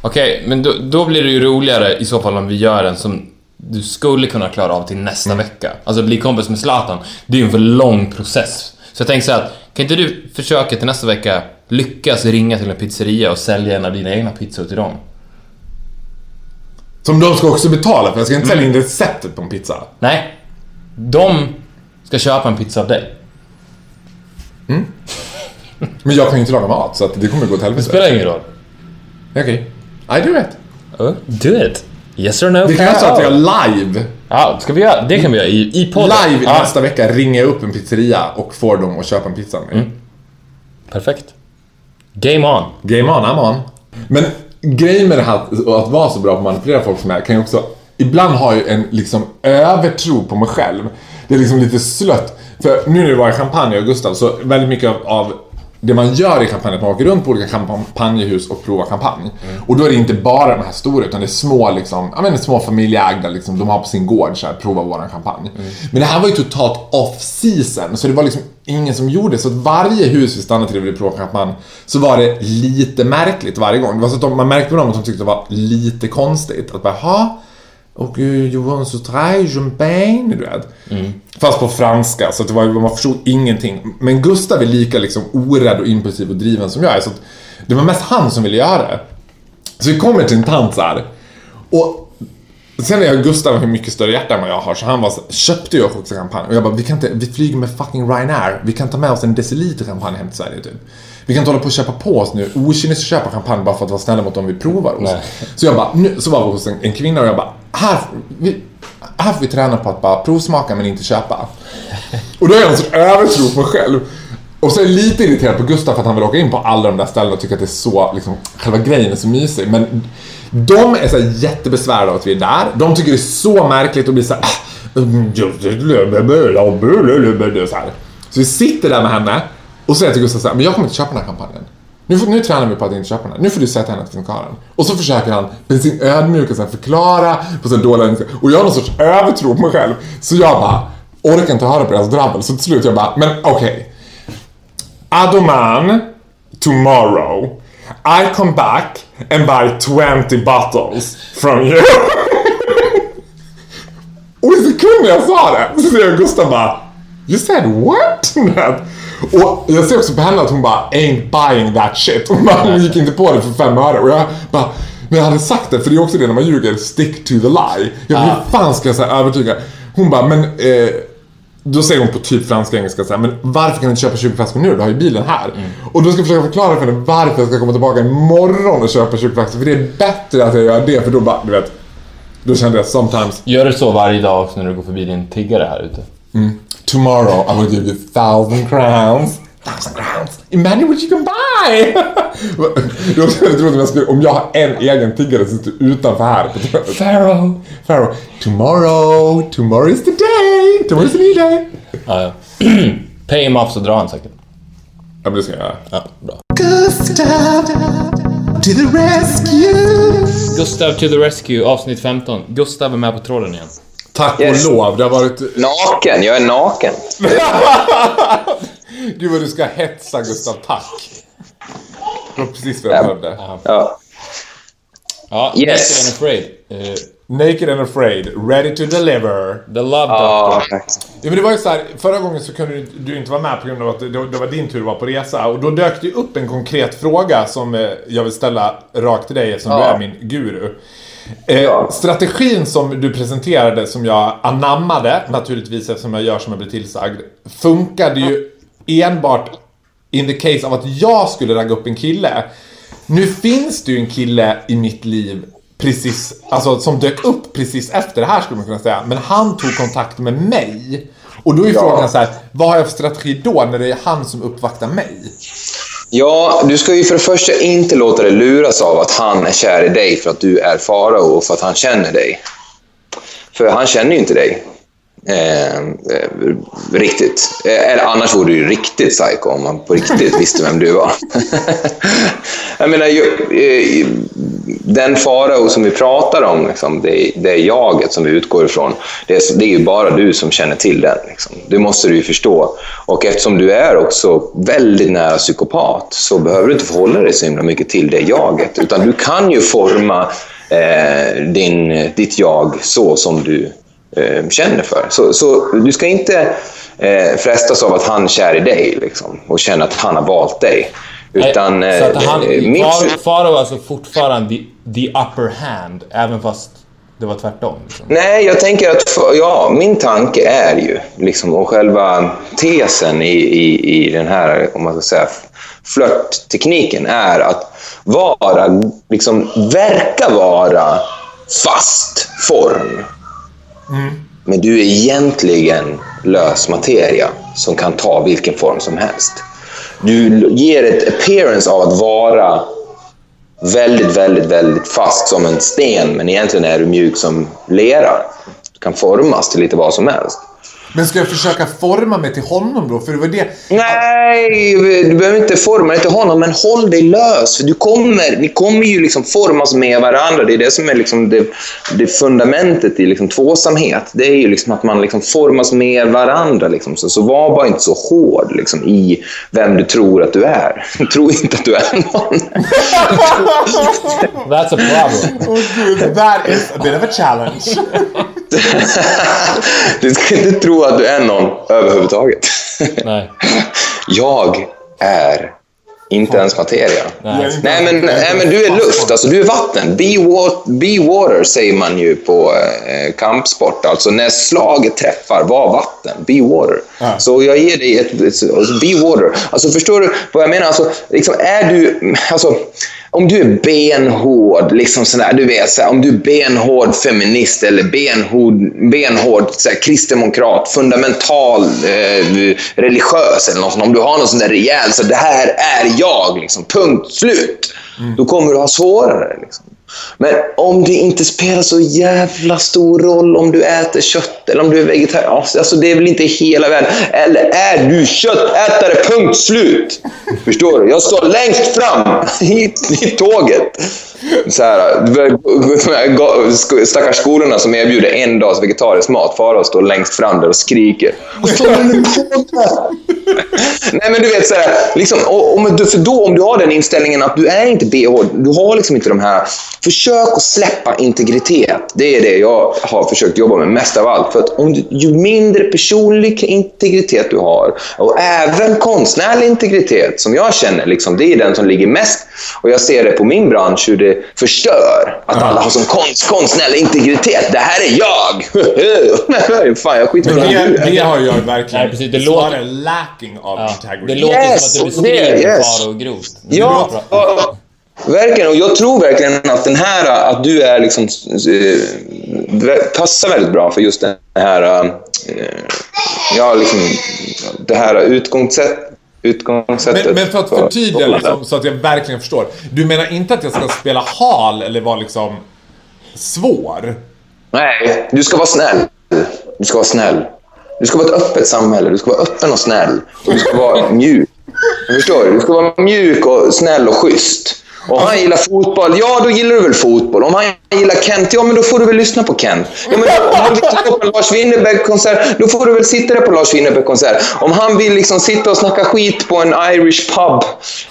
S3: Okej, men då, då blir det ju roligare i så fall om vi gör en som du skulle kunna klara av till nästa vecka. Alltså bli kompis med Zlatan, det är ju en för lång process. Så jag tänker så här, att, kan inte du försöka till nästa vecka lyckas ringa till en pizzeria och sälja en av dina egna pizzor till dem?
S2: Som de ska också betala för. Jag ska inte sälja in receptet på en pizza.
S3: Nej, de ska köpa en pizza av dig.
S2: Men jag kan ju inte laga mat så att det kommer gå
S3: Det
S2: helvete.
S3: spelar ingen roll.
S2: Okej. I do it.
S3: Uh, do it. Yes or no?
S2: Vi kan göra så att jag live,
S3: Ja, ska vi göra? Det kan vi göra i, i podden.
S2: live
S3: ja.
S2: nästa vecka ringer jag upp en pizzeria och får dem att köpa en pizza av mig.
S3: Perfekt. Game on.
S2: Game on, I'm on. Men grejen med det här att vara så bra på att manipulera folk som är kan ju också ibland ha ju en liksom övertro på mig själv. Det är liksom lite slött. För nu när det var i Champagne och Gustav så väldigt mycket av, av det man gör i kampanjen att man åker runt på olika kampanjhus och provar kampanj. Och då är det inte bara de här stora utan det är små, liksom, jag menar, små familjeägda, liksom, de har på sin gård så här, prova våran kampanj. Men det här var ju totalt off season så det var liksom ingen som gjorde så att varje hus vi stannade till och ville prova kampanj så var det lite märkligt varje gång. Det var så att de, man märkte på dem att de tyckte det var lite konstigt. Att bara, och uh, Johan Soutray, champagne, du vet. Fast på franska, så det var, man förstod ingenting. Men Gustav är lika liksom orädd och impulsiv och driven som jag är. Så att det var mest han som ville göra det. Så vi kommer till en tant så här. Och sen är jag Gustav har mycket större hjärta än vad jag har. Så han var så, köpte ju också kampanj. Och jag bara, vi kan inte, vi flyger med fucking Ryanair. Vi kan ta med oss en deciliter champagne hem till Sverige typ. Vi kan inte hålla på och köpa på oss nu okynnesköpa champagne bara för att vara snälla mot dem vi provar hos. Så jag bara, nu, så var vi hos en, en kvinna och jag bara, här, vi, här får vi träna på att bara provsmaka men inte köpa. Och då är jag en sorts övertro på mig själv. Och så är jag lite irriterad på Gustav för att han vill åka in på alla de där ställena och tycker att det är så, liksom, själva grejen är så mysig. Men de är så här jättebesvärade av att vi är där. De tycker det är så märkligt och blir så här, så här. Så vi sitter där med henne och säger till Gustav så här, men jag kommer inte köpa den här kampanjen. Nu, får, nu tränar vi på att inte köpa den här. Nu får du säga till henne att vi den. Och så försöker han med sin ödmjuka förklara på sin dåliga. Och jag har någon sorts övertro på mig själv. Så jag bara orkar inte höra på deras drabbel. Så till slut jag bara, men okej. Adoman, tomorrow. I come back and buy 20 bottles from you. Och i sekunden jag sa det så ser jag Gustav bara You said what? Och jag ser också på henne att hon bara ain't buying that shit. Hon, bara, hon gick inte på det för fem öre. Och jag bara men jag hade sagt det, för det är också det när man ljuger, stick to the lie. Jag bara, hur fan ska jag så övertyga? Hon bara, men eh, då säger hon på typ franska engelska så här, men varför kan du inte köpa 20 flaskor nu? Du har ju bilen här. Och då ska jag försöka förklara för henne varför jag ska komma tillbaka imorgon och köpa 20 flaskor. För det är bättre att jag gör det, för då bara, du vet. Då kände jag sometimes,
S3: Gör du så varje dag också när du går förbi din tiggare här ute?
S2: Tomorrow I will give you thousand crowns. Thousand crowns in money which you can buy! roligt om jag, skulle, om jag har en egen tiggare som sitter utanför här. Pharaoh! Pharaoh. Tomorrow, tomorrow is the day! Tomorrow is the new day!
S3: Ja, ja. Pay him off så drar han säkert.
S2: Ja, men det ska jag göra.
S3: Ja, bra.
S2: Gustav to the rescue!
S3: Gustav to the rescue, avsnitt 15. Gustav är med på tråden igen.
S2: Tack
S4: Yes.
S2: och lov, det har varit...
S4: Naken, jag är naken.
S2: Gud vad du ska hetsa Gustav, tack. Det var precis vad jag behövde.
S4: Ja.
S3: Ja,
S4: Yes.
S3: Naked and Afraid. Eh,
S2: Naked and afraid, ready to deliver.
S3: The Love Doctor.
S2: Ja, men det var ju så här, förra gången så kunde du, du inte vara med på grund av att det, det var din tur att vara på resa. Och då dök det upp en konkret fråga som eh, jag vill ställa rakt till dig eftersom du
S4: Ja.
S2: är min guru. Eh. Strategin som du presenterade, som jag anammade, naturligtvis eftersom jag gör som jag blir tillsagd, funkade ju enbart in the case av att jag skulle ragga upp en kille. Nu finns det ju en kille i mitt liv precis, alltså som dök upp precis efter det här skulle man kunna säga. Men han tog kontakt med mig. Och då är frågan så här, vad har jag för strategi då när det är han som uppvaktar mig?
S4: Ja, du ska ju för det första inte låta dig luras av att han är kär i dig för att du är farao och för att han känner dig. För han känner ju inte dig. Eh, eh, riktigt. Eh, eller annars vore du ju riktigt psycho om man på riktigt visste vem du var. jag menar, ju, eh, den farao som vi pratar om, liksom, det, det är jaget som vi utgår ifrån. Det är, det är ju bara du som känner till den. Liksom. Det måste du ju förstå. Och eftersom du är också väldigt nära psykopat så behöver du inte förhålla dig så himla mycket till det jaget. Utan du kan ju forma eh, din, ditt jag så som du eh, känner för. Så, så du ska inte eh, frestas av att han är kär i dig liksom, och känna att han har valt dig. Utan,
S3: Nej, så att han,
S4: eh,
S3: Far- Farao alltså fortfarande the, the upper hand, även fast det var tvärtom. Liksom.
S4: Nej, jag tänker att för, ja, min tanke är ju, liksom, och själva tesen i, i, i den här, om man ska säga, flörttekniken är att vara, liksom, verka vara fast form. Men du är egentligen lös materia som kan ta vilken form som helst. Du ger ett appearance av att vara väldigt, väldigt, väldigt fast som en sten, men egentligen är du mjuk som lera. Du kan formas till lite vad som helst.
S2: Men ska jag försöka forma mig till honom då? För det var det...
S4: Nej, du behöver inte forma dig till honom, men håll dig lös. För du kommer, ni kommer ju liksom formas med varandra. Det är det som är liksom det, det fundamentet i liksom tvåsamhet. Det är ju liksom att man liksom formas med varandra. Liksom. Så, så var bara inte så hård liksom, i vem du tror att du är. Tro inte att du är någon.
S3: That's a problem.
S2: Åh gud, that is a bit of a challenge.
S4: Du ska inte tro att du är någon överhuvudtaget.
S3: Nej.
S4: Jag är inte ens materia.
S3: Nej.
S4: Nej men, nej, men du är luft, alltså du är vatten. Be, wa- be water säger man ju på eh, kampsport. Alltså när slaget träffar, var vatten. Be water. Så jag ger dig ett, ett alltså, be water. Alltså förstår du vad jag menar? Alltså, liksom, är du, alltså, om du är benhård, liksom sådär, du vet, såhär, om du är benhård feminist eller benhård, benhård såhär, kristdemokrat, fundamental, eh, religiös eller något sånt. Om du har något sånt där rejält, så det här är jag, liksom, punkt slut. Då kommer du ha svårare. Liksom. Men om det inte spelar så jävla stor roll om du äter kött eller om du är vegetarian. Alltså det är väl inte hela världen. Eller är du köttätare, punkt slut. Förstår du? Jag står längst fram i, i tåget. Så här, stackars skolorna som erbjuder en dags vegetarisk mat. Farao står längst fram där och skriker. Nej men du vet så här, liksom, om, du, för då om du har den inställningen att du är inte BH, du har liksom inte de här... Försök att släppa integritet. Det är det jag har försökt jobba med mest av allt. För att om du, ju mindre personlig integritet du har, och även konstnärlig integritet, som jag känner, liksom, det är den som ligger mest. Och jag ser det på min bransch, hur det förstör. Att alla har som konst, konstnärlig integritet. Det här är jag! Fan, jag skiter i
S2: det, det har jag verkligen.
S3: Nej, precis, det låter-
S2: lacking of
S3: Ja.
S2: integrity.
S3: Det låter
S4: Yes,
S3: som att du
S4: och det-
S3: beskriver
S4: yes.
S3: Faro grovt.
S4: Ja, verkligen. Och jag tror verkligen att den här, att du är liksom, eh, passar väldigt bra för just den här, eh, ja, liksom, det här utgångssätt, utgångssättet.
S2: Men, men för att förtydliga liksom, så att jag verkligen förstår. Du menar inte att jag ska spela hal eller vara liksom svår?
S4: Nej, du ska vara snäll. Du ska vara snäll. Du ska vara ett öppet samhälle. Du ska vara öppen och snäll. Och du ska vara mjuk. Förstår du? Du ska vara mjuk och snäll och schysst. Om han gillar fotboll, ja då gillar du väl fotboll. Om han gillar Kent, ja men då får du väl lyssna på Kent. Ja, men om han vill gå på en Lars Winnerbäck-konsert, då får du väl sitta där på Lars Winnerbäck-konsert. Om han vill liksom sitta och snacka skit på en Irish pub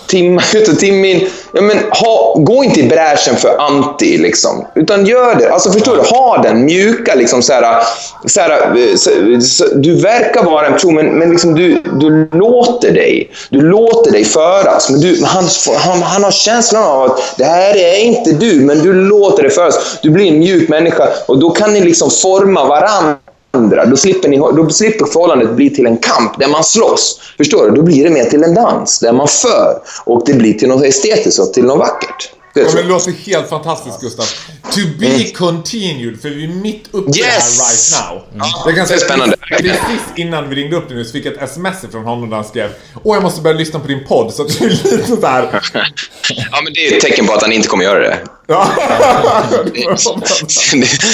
S4: timme ut och timme in, ja men ha, gå inte i bräschen för anti liksom. Utan gör det. Alltså förstår du? Ha den mjuka liksom så här, så här, så, så, Du verkar vara en person, men, men liksom du, du låter dig. Du låter dig föras. Men du, han, han, han har känslan av att det här är inte du, men du låter dig föras. Du blir en mjuk människa och då kan ni liksom forma varandra. Då slipper, ni, då slipper förhållandet bli till en kamp där man slåss. Förstår du? Då blir det mer till en dans där man för. Och det blir till något estetiskt och till något vackert. Det
S2: Ja, det låter helt fantastiskt Gustav. To be continued, för vi är mitt uppe i det här
S4: Yes!
S2: right now.
S4: Ja,
S2: Jag kan
S4: det är spännande.
S2: Precis innan vi ringde upp dig nu så fick jag ett sms från honom där han skrev Åh, jag måste börja lyssna på din podd. Så att det är lite sådär...
S4: Ja, men det är ett tecken på att han inte kommer göra det.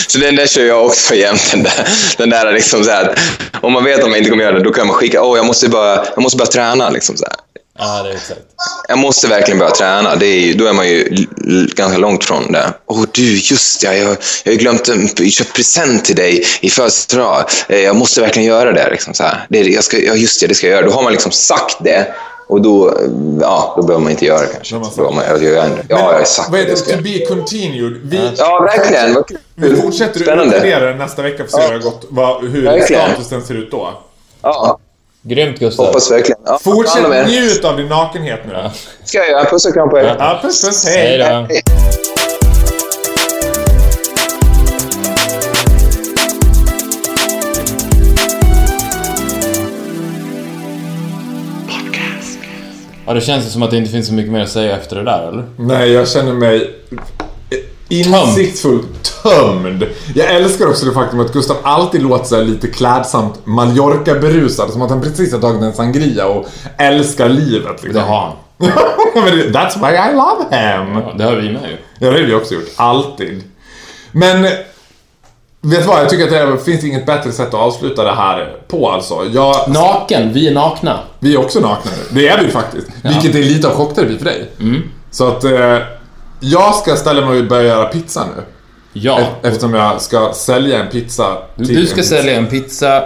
S4: Så den där kör jag också jämt. Den där, den där liksom så här, om man vet att man inte kommer göra det, då kan man skicka åh, jag måste bara, jag måste börja träna. Liksom så här.
S3: Ja, det är exakt.
S4: Jag måste verkligen börja träna. Det är, ju- då är man ju ganska långt från det. Åh du, just ja, jag, jag har ju glömt att köpa present till dig i födelsedag. Eh, Jag måste verkligen göra det. Liksom, så här. det jag ska, ja, just det, det ska jag göra. Då har man liksom sagt det. Och då, eh, ja, då behöver man inte göra det kanske.
S2: Då har man
S4: man, jag, jag, ja, jag har sagt det. jag.
S2: To be continued. Vi,
S4: Ja, verkligen.
S2: Vi fortsätter att utvärdera den nästa vecka för att se hur, det har gått, vad, hur
S4: Verkligen.
S2: statusen ser ut då.
S4: Ja,
S3: Grymt Gustav.
S4: hoppas verkligen. Ja,
S2: Fortsätt njut av din nakenhet nu.
S4: ska jag göra. Puss och kram på er.
S2: Ja, puss puss,
S3: Hej
S2: hej.
S3: då. Ja, det känns som att det inte finns så mycket mer att säga efter det där, eller?
S2: Nej, jag känner mig insiktsfullt tömd. Jag älskar också det faktum att Gustav alltid låter så lite klädsamt Mallorca-berusad. Som att han precis har tagit en sangria och älskar livet. Liksom.
S3: Det har han.
S2: That's why I love him.
S3: Ja, det har vi med ju.
S2: Ja, det har vi också gjort. Alltid. Men Vet du vad, jag tycker att det finns inget bättre sätt att avsluta det här på alltså. Jag,
S3: Naken, vi är nakna.
S2: vi är också nakna nu. Det är vi faktiskt. Vilket är lite av chockterapi för dig.
S3: Mm.
S2: Så att eh, jag ska ställa mig och börja göra pizza nu.
S3: Ja.
S2: E- Eftersom jag ska sälja en pizza till
S3: Du ska
S2: en pizza.
S3: sälja en pizza.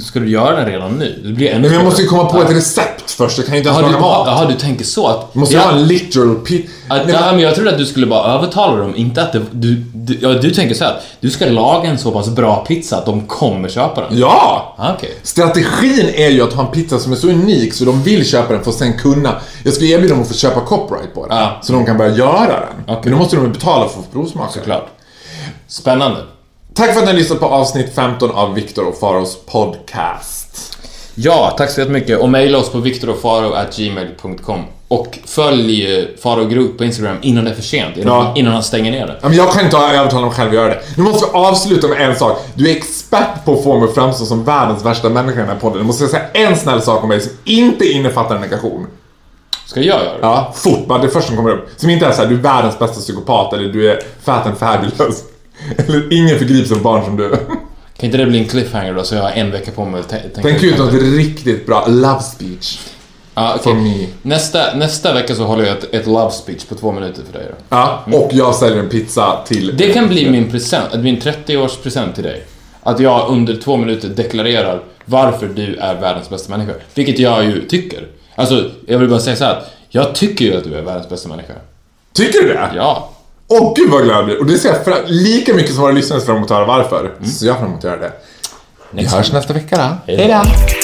S3: Ska du göra den redan nu? Det blir ännu
S2: Men jag måste ju komma på
S3: Ja.
S2: ett recept först. Jag kan ju inte ens laga mat.
S3: jaha, du tänker så att...
S2: Måste
S3: ja,
S2: jag ha en literal pizza?
S3: att, ja, men jag trodde att du skulle bara övertala dem, inte att det, du, du, ja, du tänker så här, att du ska laga en så pass bra pizza att de kommer köpa den.
S2: Ja!
S3: Ah, Okej.
S2: Strategin är ju att ha en pizza som är så unik så de vill köpa den för att sen kunna... Jag ska erbjuda dem att få köpa copyright på den.
S3: Ja.
S2: Så de kan börja göra den.
S3: Okej.
S2: Men då måste de betala för att få provsmaka.
S3: Såklart. Spännande.
S2: Tack för att ni har lyssnat på avsnitt 15 av Viktor och Faros podcast.
S3: Ja, tack så jättemycket. Och mejla oss på viktorofaro.gmail.com Och följ eh, Faro Group på Instagram innan det är för sent, innan,
S2: Ja.
S3: innan han stänger ner det.
S2: Ja, men jag kan inte övertala mig själv att göra det. Nu måste vi avsluta med en sak. Du är expert på att få mig att framstå som världens värsta människa i den här podden. Nu måste säga en snäll sak om mig som inte innefattar negation.
S3: Ska jag göra det?
S2: Ja, fort bara. Det första som kommer upp. Som inte är såhär, du är världens bästa psykopat eller du är fat and fabulous. Eller ingen förgrips av barn som du.
S3: Kan inte det bli en cliffhanger då, så jag har en vecka på mig att tä- tänka
S2: Tänk ut något riktigt bra love speech. For me.
S3: nästa, nästa vecka så håller jag ett, ett love speech på två minuter för dig då.
S2: Ja, och jag säljer en pizza till...
S3: Det kan bli min present, min 30-årspresent till dig. Att jag under två minuter deklarerar varför du är världens bästa människa. Vilket jag ju tycker. Alltså, jag vill bara säga så här att jag tycker ju att du är världens bästa människa.
S2: Tycker du det?
S3: Ja.
S2: Åh gud vad glad jag blir. Och det ser jag fra- lika mycket som våra lyssnare ser fram emot att höra varför. Så jag fram emot att göra det. Vi hörs nästa vecka då.
S3: Hej då.